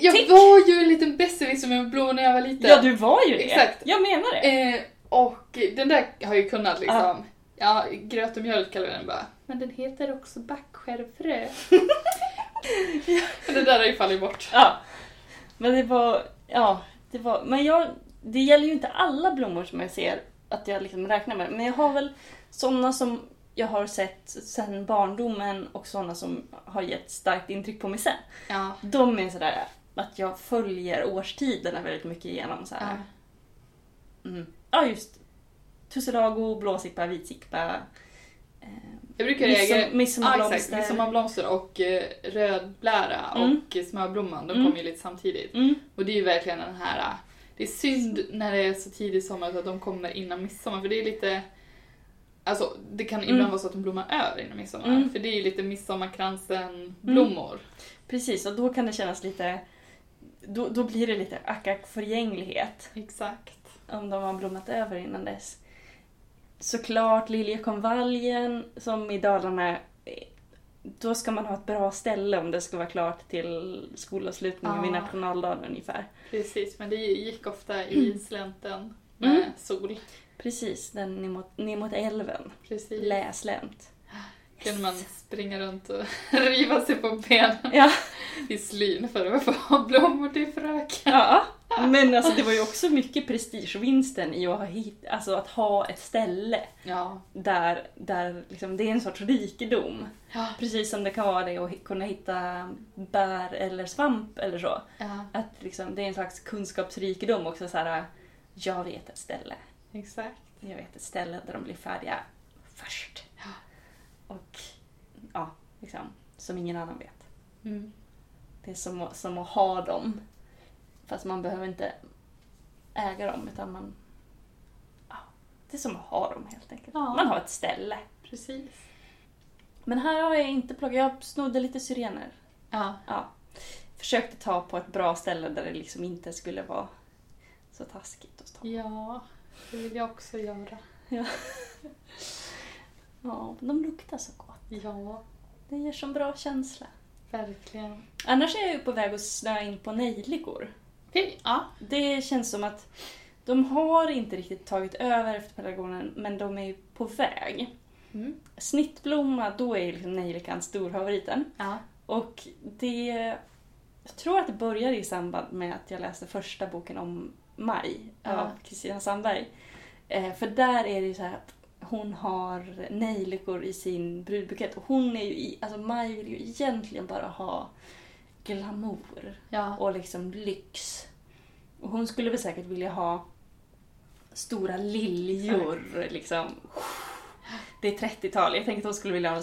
Jag Tick. var ju en liten besserwisser med blommor när jag var liten. Ja, du var ju det. Exakt. Jag menar det. Eh, och den där har ju kunnat liksom, ja, gröt och mjölk kallar vi den bara. Men den heter också backskärvfrö. [LAUGHS] det där har ju fallit bort. Ja. Men det var, ja, det var, men jag, det gäller ju inte alla blommor som jag ser att jag liksom räknar med. Men jag har väl sådana som jag har sett sedan barndomen och sådana som har gett starkt intryck på mig sen. Ja. De är sådär att jag följer årstiderna väldigt mycket igenom. Så här. ja. Mm. ja, just tussilago, blåsippa, vitsippa. Eh, Jag brukar reagera... Midsommarblomster. Midsommarblomster och eh, rödblära Mm. och smörblomman, de Mm. kommer ju lite samtidigt. Mm. Och det är ju verkligen den här... eh, Det är synd när det är så tidig sommar så att de kommer innan midsommar för det är lite... Alltså det kan ibland Mm. vara så att de blommar över innan midsommar. Mm. För det är ju lite midsommarkransen-blommor. Precis, och då kan det kännas lite... Då, då blir det lite ackak-förgänglighet. Exakt. om de har blommat över innan dess. Såklart liljekonvaljen som i Dalarna då ska man ha ett bra ställe om det ska vara klart till skolavslutningen vid Ah. nationaldagen ungefär. Precis, men det gick ofta i slänten med Mm. sol. Precis, den ner mot, ner mot älven. Precis. Läslänt. kunde man springa runt och [LAUGHS] riva sig på benen Ja. i slyn för att få blommor till fröken. ja. Men alltså det var ju också mycket prestigevinsten i att ha, hit, alltså att ha ett ställe Ja. där, där liksom, det är en sorts rikedom. Ja. Precis som det kan vara det att kunna hitta bär eller svamp eller så. ja, Att liksom, det är en slags kunskapsrikedom också. Så här, jag vet ett ställe. exakt. Jag vet ett ställe där de blir färdiga först. Och ja, liksom, som ingen annan vet. Mm. Det är som, som att ha dem. Fast man behöver inte äga dem utan man... Ja, det är som att ha dem helt enkelt. Ja. Man har ett ställe. Precis. Men här har jag inte plockat, jag snodde lite syrener. Ja. Ja. Försökte ta på ett bra ställe där det liksom inte skulle vara så taskigt att ta. ja, det vill jag också göra. Ja, de luktar så gott. Ja, Det ger så bra känsla. verkligen. Annars är jag ju på väg att snöa in på nejlikor. Okej, ja. Det känns som att de har inte riktigt tagit över efter pelargonen, men de är ju på väg. Mm. Snittblomma, då är liksom nejlikan storfavoriten. Ja. Och det... Jag tror att det började i samband med att jag läste första boken om Maj Ja. av Kristina Sandberg. Eh, för där är det ju så att hon har nejlikor i sin brudbukett. Och hon är ju i... Alltså Maj vill ju egentligen bara ha glamour Ja. och liksom lyx. Och hon skulle väl säkert vilja ha stora liljor liksom. Det är 30-tal. Jag tänkte att hon skulle vilja ha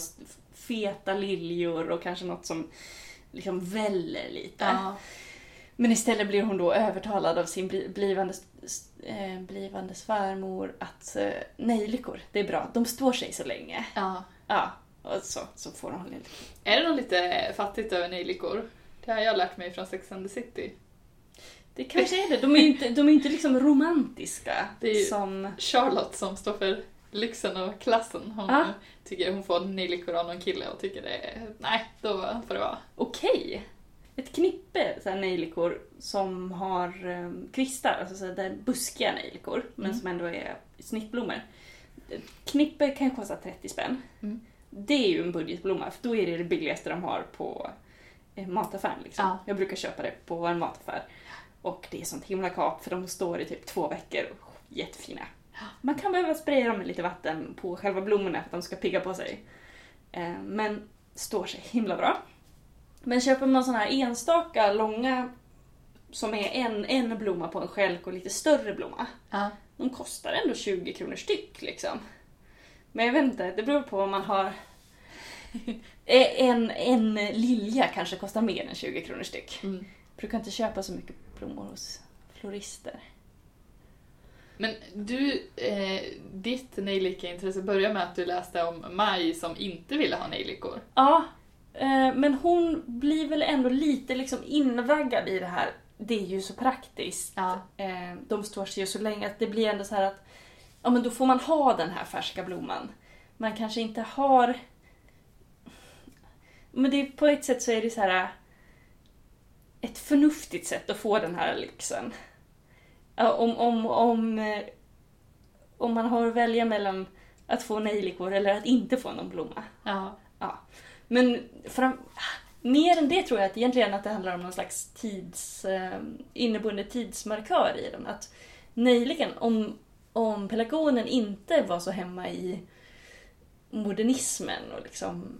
feta liljor och kanske något som liksom väller lite. Ja. Men istället blir hon då övertalad av sin bli- blivande, eh, blivande svärmor att eh, nejlikor, det är bra, de står sig så länge. ja. Ja, och så, så får hon lite Är det nog lite fattigt över nejlikor? Det har jag lärt mig från Sex and the City. Det kanske är det. De är inte, de är inte liksom romantiska. Det är ju- Som... Charlotte som står för lyxen och klassen. Hon Ah. tycker hon får nejlikor av någon kille och tycker det är... Nej, då får det vara. Okej. Ett knippe så här nejlikor som har um, kvistar, alltså så där buskiga nejlikor, men Mm. som ändå är snittblommor. Knippe kan kosta 30 spänn. Mm. Det är ju en budgetblomma, för då är det det billigaste de har på mataffären. Liksom. Ja. Jag brukar köpa det på en mataffär. Och det är sånt himla kap, för de står i typ två veckor. Jättefina. Man kan behöva spraya dem med lite vatten på själva blommorna för att de ska pigga på sig. Eh, Men står sig himla bra. Men köper man såna här enstaka långa som är en, en blomma på en skälk och lite större blomma. Ja. De kostar ändå 20 kronor styck liksom. Men jag vet inte, det beror på vad man har. [LAUGHS] Eh, En, en lilja kanske kostar mer än 20 kronor styck. Mm. Brukar inte köpa så mycket blommor hos florister. Men du, eh, ditt nejlika-intresse började med att du läste om Maj som inte ville ha nejlikor. Ja, eh, men hon blir väl ändå lite liksom invaggad i det här. Det är ju så praktiskt. Ja. Eh, De står sig ju så länge att det blir ändå så här att ja, men då får man ha den här färska blomman. Man kanske inte har... Men det på ett sätt så är det så här ett förnuftigt sätt att få den här lyxen. Ja, Om, om, om, eh, om man har att välja mellan att få nejlikor eller att inte få någon blomma. Ja. Men fram, mer än det tror jag att egentligen att det handlar om någon slags tids, eh, inneboende tidsmarkör i den. Att nejliken, om, om pelargonen inte var så hemma i modernismen och liksom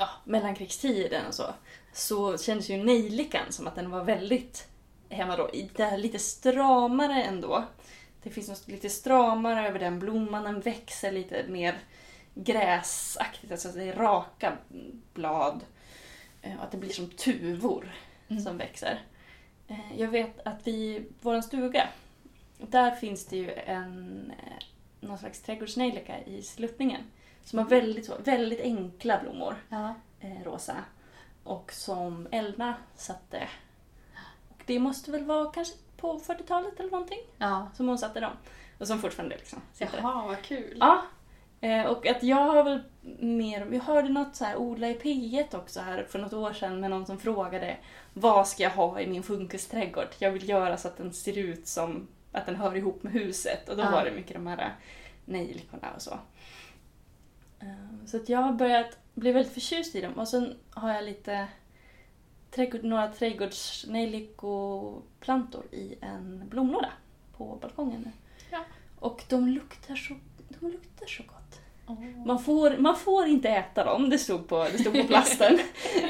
ja, mellankrigstiden och så, så kändes ju nejlikan som att den var väldigt hemma då. Det här lite stramare ändå. Det finns något lite stramare över den blomman, den växer lite mer gräsaktigt, alltså det är raka blad. eh, Och att det blir som tuvor Mm. som växer. Eh, Jag vet att vi, vår stuga, där finns det ju en eh, någon slags trädgårdsnejlika i sluttningen. Som har väldigt, så- väldigt enkla blommor, Ja. eh, rosa. Och som Elna satte. Och det måste väl vara kanske på 40-talet eller någonting Ja. som hon satte dem. Och som fortfarande liksom sitter. Jaha, vad kul. Ja. Eh, och att jag har väl mer, jag hörde något så här odla i P1 också här för något år sedan med någon som frågade vad ska jag ha i min funkusträdgård? Jag vill göra så att den ser ut som att den hör ihop med huset och då Ja. var det mycket de här nejlikorna och så. Eh, Så att jag har börjat bli väldigt förtjust i dem och sen har jag lite trädgård, några trädgårdsnejlikoplantor i en blomlåda på balkongen nu. Ja. Och de luktar så, de luktar så gott. Man får, man får inte äta dem, det stod på, det stod på plasten. [LAUGHS]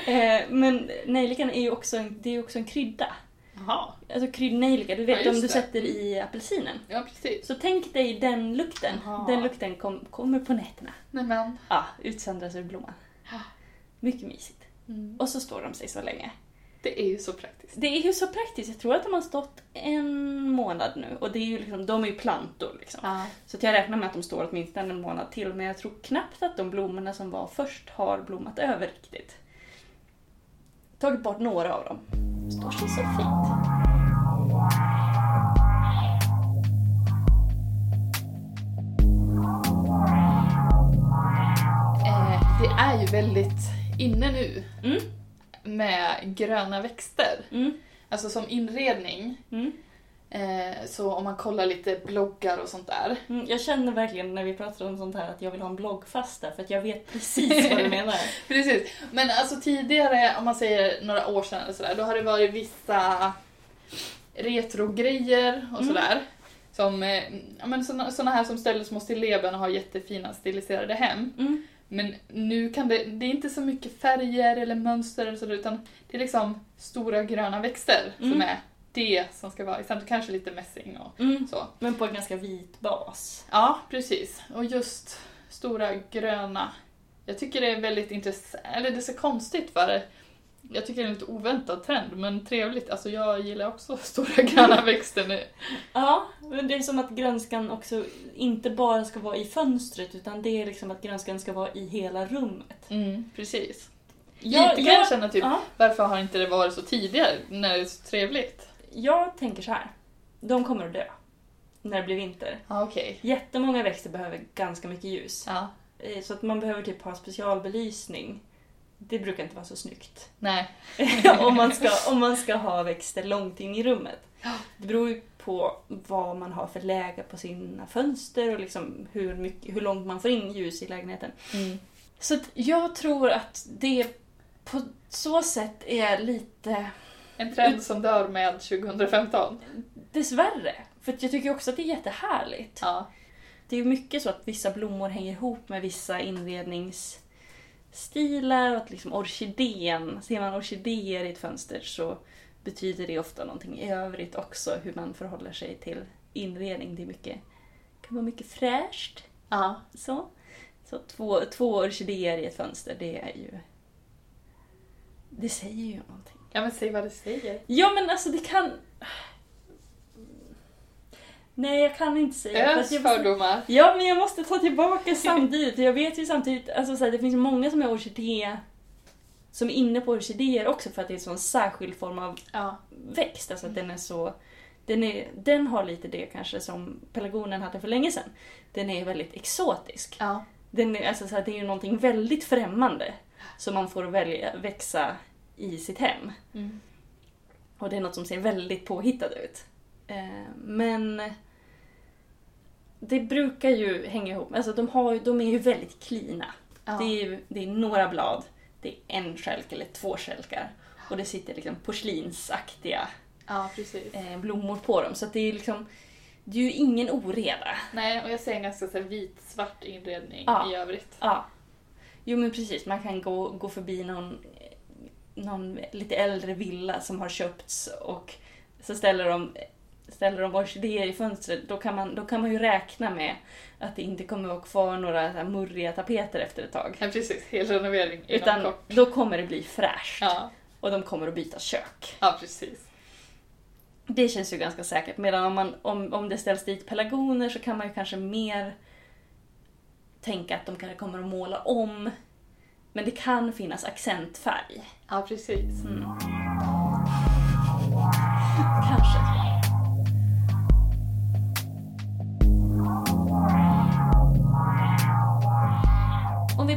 eh, men nejlikan är ju också en, det är också en krydda. Jaha, Alltså kryddnejlika, du Ja, vet just om du sätter i apelsinen. ja precis. Så tänk dig den lukten. Jaha. Den lukten kom, kommer på nätterna. Nej men. Ja, utsöndras ur blomman. Ja. Mycket mysigt. Mm. Och så står de sig så länge. Det är ju så praktiskt. Det är ju så praktiskt. Jag tror att de har stått en månad nu. Och det är ju liksom, de är ju plantor liksom. Ja. Så att jag räknar med att de står åtminstone en månad till. Men jag tror knappt att de blommorna som var först har blommat över riktigt. Tagit bort några av dem. Står sig så fint. Eh, det är ju väldigt inne nu Mm. med gröna växter. Mm. Alltså som inredning. Mm. Eh, så om man kollar lite bloggar och sånt där. Mm. Jag känner verkligen när vi pratar om sånt här att jag vill ha en bloggfasta för att jag vet precis vad du [LAUGHS] menar. Precis. Men alltså tidigare, om man säger några år sedan eller sådär, då har det varit vissa retrogrejer och Mm. sådär. Som, eh, ja, men såna, såna här som ställer små stilleben och har jättefina stiliserade hem. Mm. Men nu kan det, det är inte så mycket färger eller mönster eller sådär, utan det är liksom stora gröna växter som Mm. är det som ska vara i centrum. Kanske lite mässing och Mm. så. Men på en ganska vit bas. Ja, precis. Och just stora gröna. Jag tycker det är väldigt intressant, eller det är så konstigt för. Jag tycker det är en lite oväntad trend, men trevligt. Alltså jag gillar också [LAUGHS] stora gröna [LAUGHS] växter nu. Ja, men det är som att grönskan också inte bara ska vara i fönstret utan det är liksom att grönskan ska vara i hela rummet. Mm, precis. Jag, Lite kan jag känna typ, ja, varför har inte det varit så tidigare när det är så trevligt? Jag tänker så här. De kommer att dö. När det blir vinter. Okej. Jättemånga växter behöver ganska mycket ljus. Ja, Eh, Så att man behöver typ ha specialbelysning. Det brukar inte vara så snyggt. nej. [LAUGHS] om, man ska, om man ska ha växter långt in i rummet. Det beror ju på vad man har för läge på sina fönster och liksom hur, mycket, hur långt man får in ljus i lägenheten. Mm. Så jag tror att det på så sätt är lite En trend som dör med 2015. dessvärre. För jag tycker också att det är jättehärligt. Ja. Det är ju mycket så att vissa blommor hänger ihop med vissa inredningsstilar och att liksom orkidén, ser man orkidéer i ett fönster så betyder det ofta någonting i övrigt också hur man förhåller sig till inredning. Det är mycket, kan vara mycket fräscht. Ja. Så, så två, två orkidéer i ett fönster, det är ju... Det säger ju någonting. Ja men säg vad det säger. Ja men alltså det kan... Nej, jag kan inte säga. Ös jag- fördomar. Ja, men jag måste ta tillbaka samtidigt. Jag vet ju samtidigt, alltså så här, det finns många som är orkidé som är inne på orkidéer också för att det är en sån särskild form av Ja. växt. Alltså att den är så... Den, är, den har lite det kanske som pelargonen hade för länge sedan. Den är väldigt exotisk. Ja. Den är, alltså så här, det är ju någonting väldigt främmande som man får välja växa i sitt hem. Mm. Och det är något som ser väldigt påhittat ut. Eh, men det brukar ju hänga ihop. Alltså de, har, de är ju väldigt klina. Ja. Det, är ju, det är några blad, det är en skälk eller två skälkar. Och det sitter liksom porslinsaktiga ja, eh, blommor på dem. Så det är liksom, det är ju ingen oreda. Nej, och jag ser en ganska så vit-svart inredning Ja. i övrigt. Ja. Jo men precis, man kan gå, gå förbi någon, någon lite äldre villa som har köpts och så ställer de, ställer de orkidéer i fönstret. Då kan, man, då kan man ju räkna med att det inte kommer att vara kvar några så här murriga tapeter efter ett tag. Ja, precis. Helrenovering inom Utan kort. då kommer det bli fräscht. Ja, Och de kommer att byta kök. ja, precis. Det känns ju ganska säkert. Medan om, man, om, om det ställs dit pelargoner så kan man ju kanske mer tänka att de kanske kommer att måla om. Men det kan finnas accentfärg. Ja, precis. Mm. Kanske.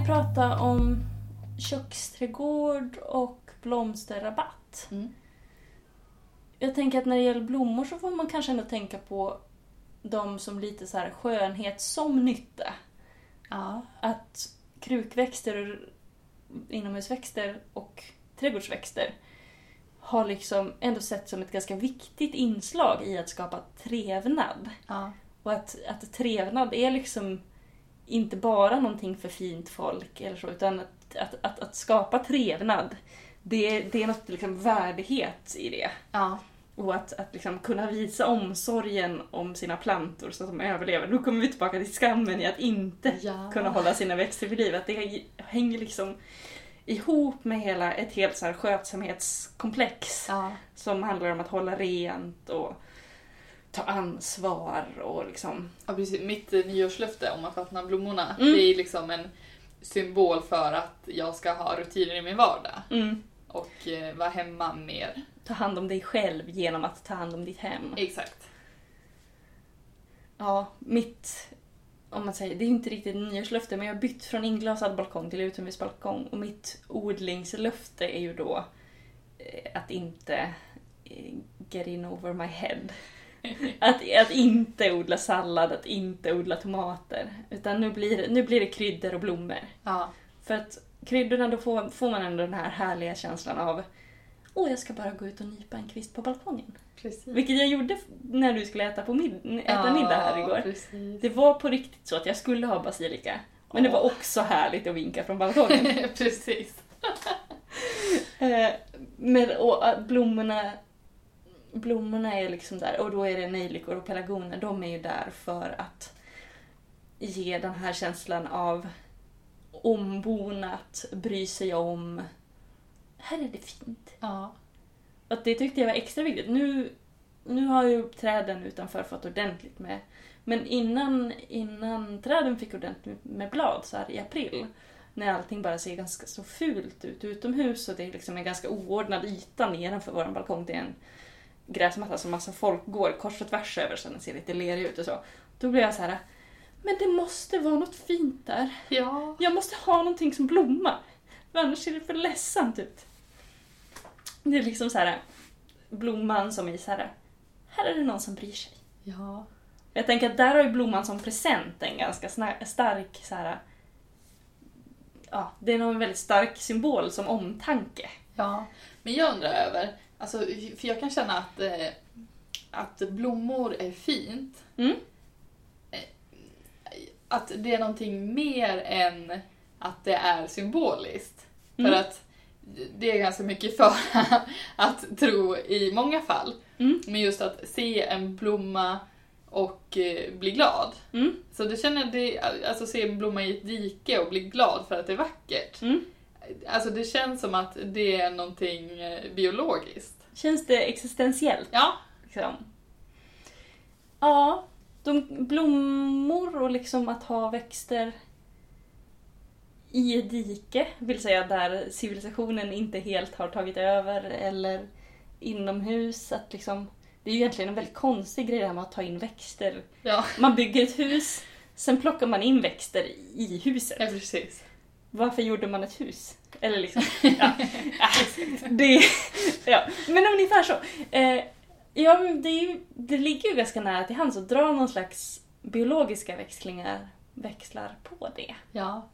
ju prata om köksträdgård och blomsterrabatt. Mm. Jag tänker att när det gäller blommor så får man kanske ändå tänka på dem som lite så här skönhet som nytta. Ja. Att krukväxter, inomhusväxter och trädgårdsväxter har liksom ändå sett som ett ganska viktigt inslag i att skapa trevnad. Ja. Och att, att trevnad är liksom inte bara någonting för fint folk eller så, utan att, att, att, att skapa trevnad, det, det är något liksom värdighet i det. Ja. Och att, att liksom kunna visa omsorgen om sina plantor så att de överlever. Nu kommer vi tillbaka till skammen i att inte Ja. kunna hålla sina växter vid liv. Att det hänger liksom ihop med hela ett helt så här skötsamhetskomplex Ja. som handlar om att hålla rent och ta ansvar och liksom... Ja, precis. Mitt nyårslöfte om att vattna blommorna, Mm. det är liksom en symbol för att jag ska ha rutiner i min vardag Mm. och eh, vara hemma mer. Ta hand om dig själv genom att ta hand om ditt hem. Exakt. Ja, mitt... Om man säger, det är inte riktigt nyårslöfte men jag har bytt från inglasad balkong till utomhusbalkong och mitt odlingslöfte är ju då eh, att inte eh, get in over my head. [LAUGHS] Att, att inte odla sallad, att inte odla tomater. Utan nu blir, det- nu blir det kryddor och blommor. Ja. För att kryddorna, då får, får man ändå den här härliga känslan av Åh, jag ska bara gå ut och nypa en kvist på balkongen. Precis. Vilket jag gjorde när du skulle äta, på mid- äta middag här igår. Precis. Det var på riktigt så att jag skulle ha basilika. Men det var också härligt att vinka från balkongen. [LAUGHS] precis. [LAUGHS] Eh, Men och att blommorna, blommorna är liksom där, och då är det nejlikor och pelargoner, de är ju där för att ge den här känslan av ombonat, bry sig om. Här är det fint. Ja. Att det tyckte jag var extra viktigt. Nu, nu har ju träden utanför fått ordentligt med... Men innan, innan träden fick ordentligt med blad, så här i april, när allting bara ser ganska så fult ut utomhus och det liksom är en ganska oordnad yta nedanför vår balkong. Det är en gräsmatta som massa folk går kors och tvärs över så den ser lite lerig ut och så. Då blev jag så här. men det måste vara något fint där. Ja. Jag måste ha någonting som blommar. För annars ser det för ledsamt ut. [LAUGHS] Det är liksom så här blomman som är så här. Här är det någon som bryr sig. Ja. Jag tänker att där har ju blomman som present en ganska stark så här. Ja, det är nog en väldigt stark symbol som omtanke. Ja. Men jag undrar över, alltså, för jag kan känna att, eh, att blommor är fint. Mm. Eh, Att det är någonting mer än att det är symboliskt. Mm. För att det är ganska mycket för [LAUGHS] att tro i många fall. Mm. Men just att se en blomma och eh, bli glad. Mm. Så det känner det, alltså se en blomma i ett dike och bli glad för att det är vackert. Mm. Alltså det känns som att det är någonting eh, biologiskt. Känns det existentiellt? Ja. Liksom. Ja, de blommor och liksom att ha växter i dike, vill säga där civilisationen inte helt har tagit över, eller inomhus. Att liksom, det är ju egentligen en väldigt konstig grej det här med att ta in växter. Ja, Man bygger ett hus, sen plockar man in växter i huset. ja precis. Varför gjorde man ett hus? Eller liksom, [LAUGHS] ja. ja, det, ja. Men ungefär så. Eh, ja, det, ju, det ligger ju ganska nära till hands att dra någon slags biologiska växlingar, växlar på det. Ja.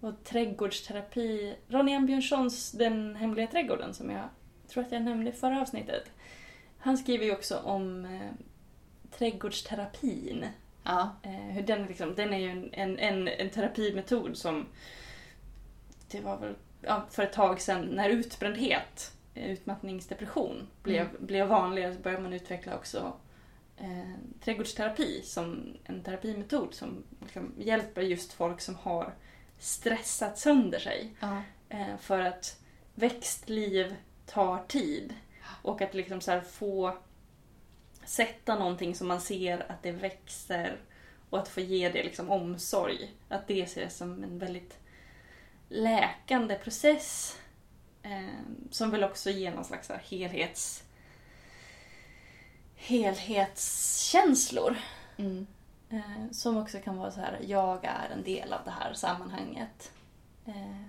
Och trädgårdsterapi, Ronny. Björnssons Den hemliga trädgården som jag tror att jag nämnde i förra avsnittet. Han skriver ju också om eh, trädgårdsterapin. Ja. Eh, hur den, liksom, den är ju en, en, en, en terapimetod som det var väl ja, för ett tag sedan när utbrändhet, eh, utmattningsdepression, blev, blev vanligare så började man utveckla också eh, trädgårdsterapi som en terapimetod som liksom hjälper just folk som har stressat sönder sig. Ja. Eh, för att växtliv tar tid. Och att liksom så här få sätta någonting som man ser att det växer och att få ge det liksom omsorg. Att det ses som en väldigt läkande process. Eh, som väl också ger någon slags helhets helhetskänslor. Mm. Eh, som också kan vara så här, jag är en del av det här sammanhanget. Eh,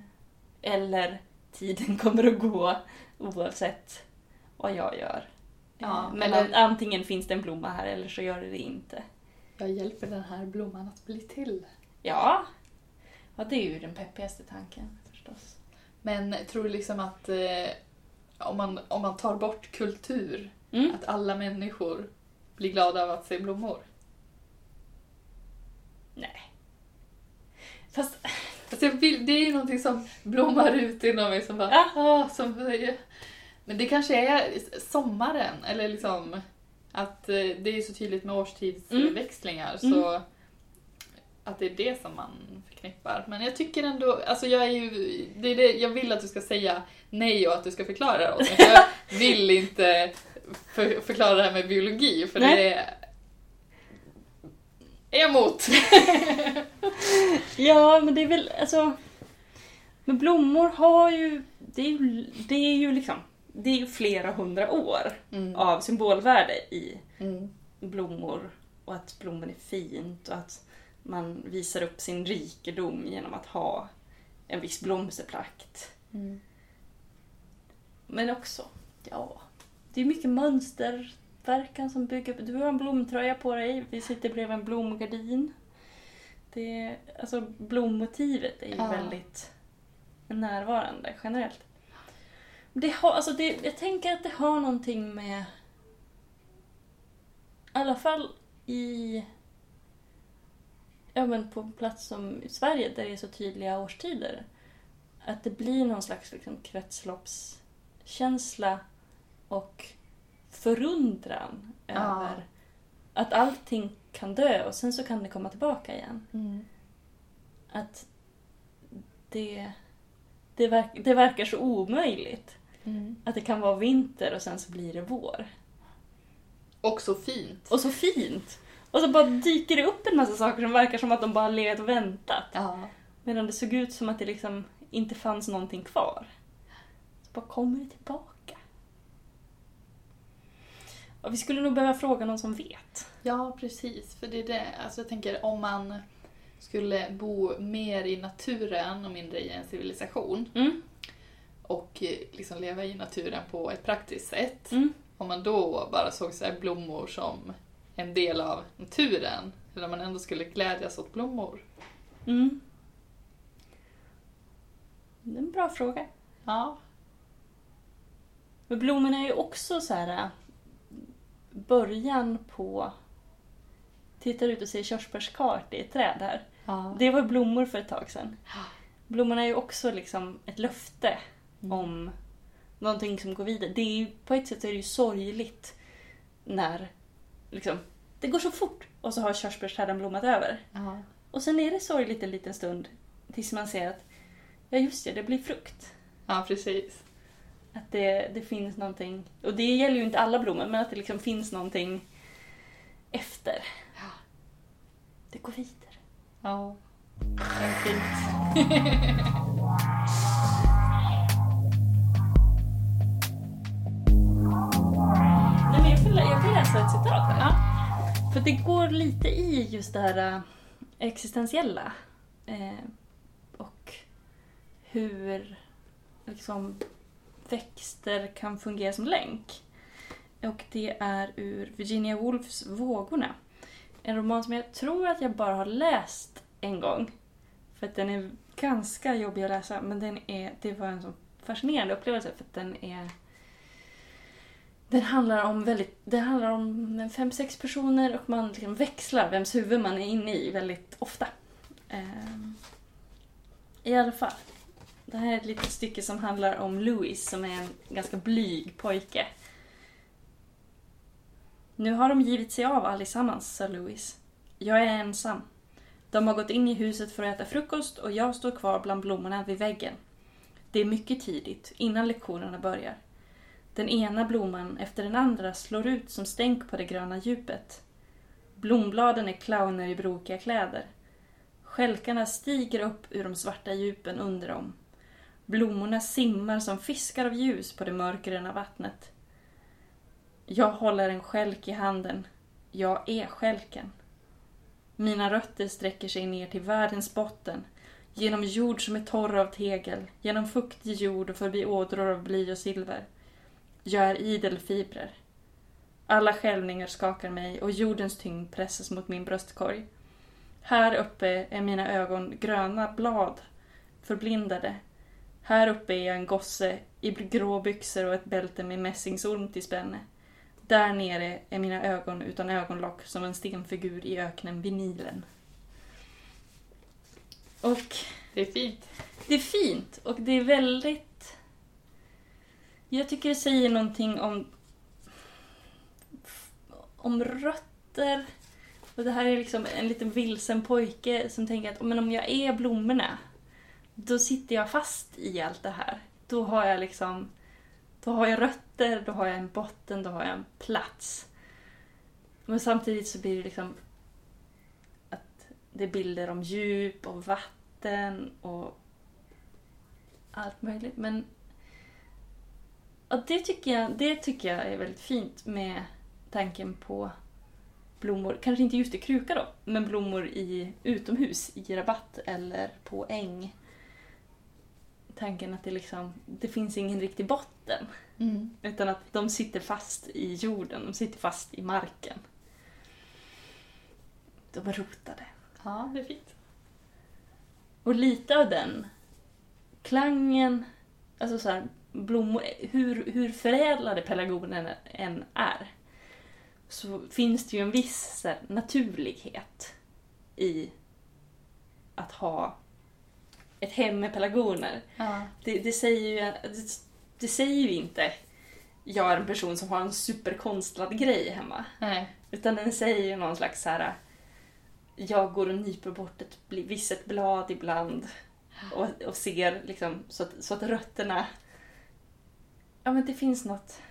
eller tiden [LAUGHS] kommer att gå oavsett vad jag gör. Ja, Eh, men eller- an- antingen finns det en blomma här eller så gör det det inte. Jag hjälper den här blomman att bli till. Ja, ja det är ju den peppigaste tanken förstås. Men tror du liksom att eh, om, man, om man tar bort kultur, Mm. att alla människor blir glada av att se blommor? Nej. Fast, Alltså jag vill, det är ju någonting som blommar ut inom mig som bara... Ja. Ah, som, men det kanske är sommaren, eller liksom att eh, det är så tydligt med årstidsväxlingar Mm. så att det är det som man förknippar. Men jag tycker ändå, alltså jag är ju, det är det, jag vill att du ska säga nej och att du ska förklara det åt mig. Jag [LAUGHS] vill inte för, förklara det här med biologi för Nej. det är är jag emot. [LAUGHS] ja, men det är väl alltså... Men blommor har ju... Det är ju, det är ju liksom... Det är ju flera hundra år Mm. av symbolvärde i Mm. blommor och att blommor är fint och att man visar upp sin rikedom genom att ha en viss blomsterprakt. Mm. Men också, ja, det är mycket mönsterverkan som bygger upp. Du har en blomtröja på dig, vi sitter bredvid en blomgardin. Det, alltså blommotivet är ju Ja. väldigt närvarande generellt. Det har, alltså det, jag tänker att det har någonting med, i alla fall i, ja men på en plats som Sverige där det är så tydliga årstider, att det blir någon slags liksom kretsloppskänsla och förundran Ja. över att allting kan dö och sen så kan det komma tillbaka igen. Mm. Att det, det, verk, det verkar så omöjligt. Mm. Att det kan vara vinter och sen så blir det vår. Och så fint. Och så fint! Och så bara dyker det upp en massa saker som verkar som att de bara har legat och väntat. Ja. Medan det såg ut som att det liksom inte fanns någonting kvar. Så bara kommer det tillbaka. Och vi skulle nog behöva fråga någon som vet. ja, precis. För det är det. Alltså jag tänker om man skulle bo mer i naturen och mindre i en civilisation Mm. och eh, liksom leva i naturen på ett praktiskt sätt. Mm. Om man då bara såg så här blommor som en del av naturen, eller man ändå skulle glädjas åt blommor. Mm. Det är en bra fråga. Ja. Men blommorna är ju också så här början på... Tittar ut och ser körsbärskart i ett träd här. ja. Det var blommor för ett tag sedan. Blommorna är ju också liksom ett löfte Mm. om någonting som går vidare. Det är ju, på ett sätt är det ju sorgligt när liksom, det går så fort och så har körsbärsträden blommat över. Ja. Och sen är det sorgligt en liten stund tills man ser att ja just det, det blir frukt. ja, precis. Att det, det finns någonting, och det gäller ju inte alla blommor, men att det liksom finns någonting efter. Ja. Det går vidare. Ja. Det är fint. Nej, men jag, lä- jag kan läsa ett citat här. För det går lite i just det här äh, existentiella. Eh, och hur liksom, växter kan fungera som länk. Och det är ur Virginia Woolfs Vågorna. En roman som jag tror att jag bara har läst en gång. För att den är ganska jobbig att läsa, men den är, det var en så fascinerande upplevelse för att den är... Den handlar om väldigt, Den handlar om en fem, sex personer och man liksom växlar vems huvud man är inne i väldigt ofta. Ehm, I alla fall. Det här är ett litet stycke som handlar om Louis som är en ganska blyg pojke. Nu har de givit sig av allesammans, sa Louis. Jag är ensam. De har gått in i huset för att äta frukost och jag står kvar bland blommorna vid väggen. Det är mycket tidigt, innan lektionerna börjar. Den ena blomman efter den andra slår ut som stänk på det gröna djupet. Blombladen är clowner i brokiga kläder. Skälkarna stiger upp ur de svarta djupen under dem. Blommorna simmar som fiskar av ljus på det mörkgröna vattnet. Jag håller en skälk i handen. Jag är skälken. Mina rötter sträcker sig ner till världens botten. Genom jord som är torr av tegel, genom fuktig jord och förbi ådror av bly och silver. Jag är idel fibrer. Alla skälvningar skakar mig och jordens tyngd pressas mot min bröstkorg. Här uppe är mina ögon gröna blad, förblindade. Här uppe är jag en gosse i grå byxor och ett bälte med mässingsorm till spänne. Där nere är mina ögon utan ögonlock som en stenfigur i öknen vid Nilen. Och Det är fint. det är fint och det är väldigt... Jag tycker det säger någonting om... Om rötter. Och det här är liksom en liten vilsen pojke som tänker att men om jag är blommorna, då sitter jag fast i allt det här. Då har jag liksom... Då har jag rötter, då har jag en botten, då har jag en plats. Men samtidigt så blir det liksom att det är bilder om djup och vatten och allt möjligt. Men och det, tycker jag, det tycker jag är väldigt fint med tanken på blommor. Kanske inte just i kruka då, men blommor i utomhus, i rabatt eller på äng. Tanken att det liksom, det finns ingen riktig botten. Mm. Utan att de sitter fast i jorden, de sitter fast i marken. De är rotade. Ja, det är fint. Och lite av den klangen, alltså så här, blommor, hur, hur förädlade pelargonen än är, så finns det ju en viss här, naturlighet i att ha ett hem med pelargoner. Ja. Det, det, säger ju, det, det säger ju inte jag är en person som har en superkonstlad grej hemma. Nej. Utan den säger ju någon slags så här. Jag går och nyper bort ett visset blad ibland och, och ser liksom så att, så att rötterna... Ja men det finns något...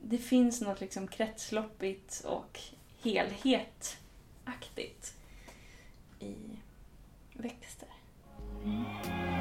Det finns något liksom kretsloppigt och helhetaktigt i växter. Mm.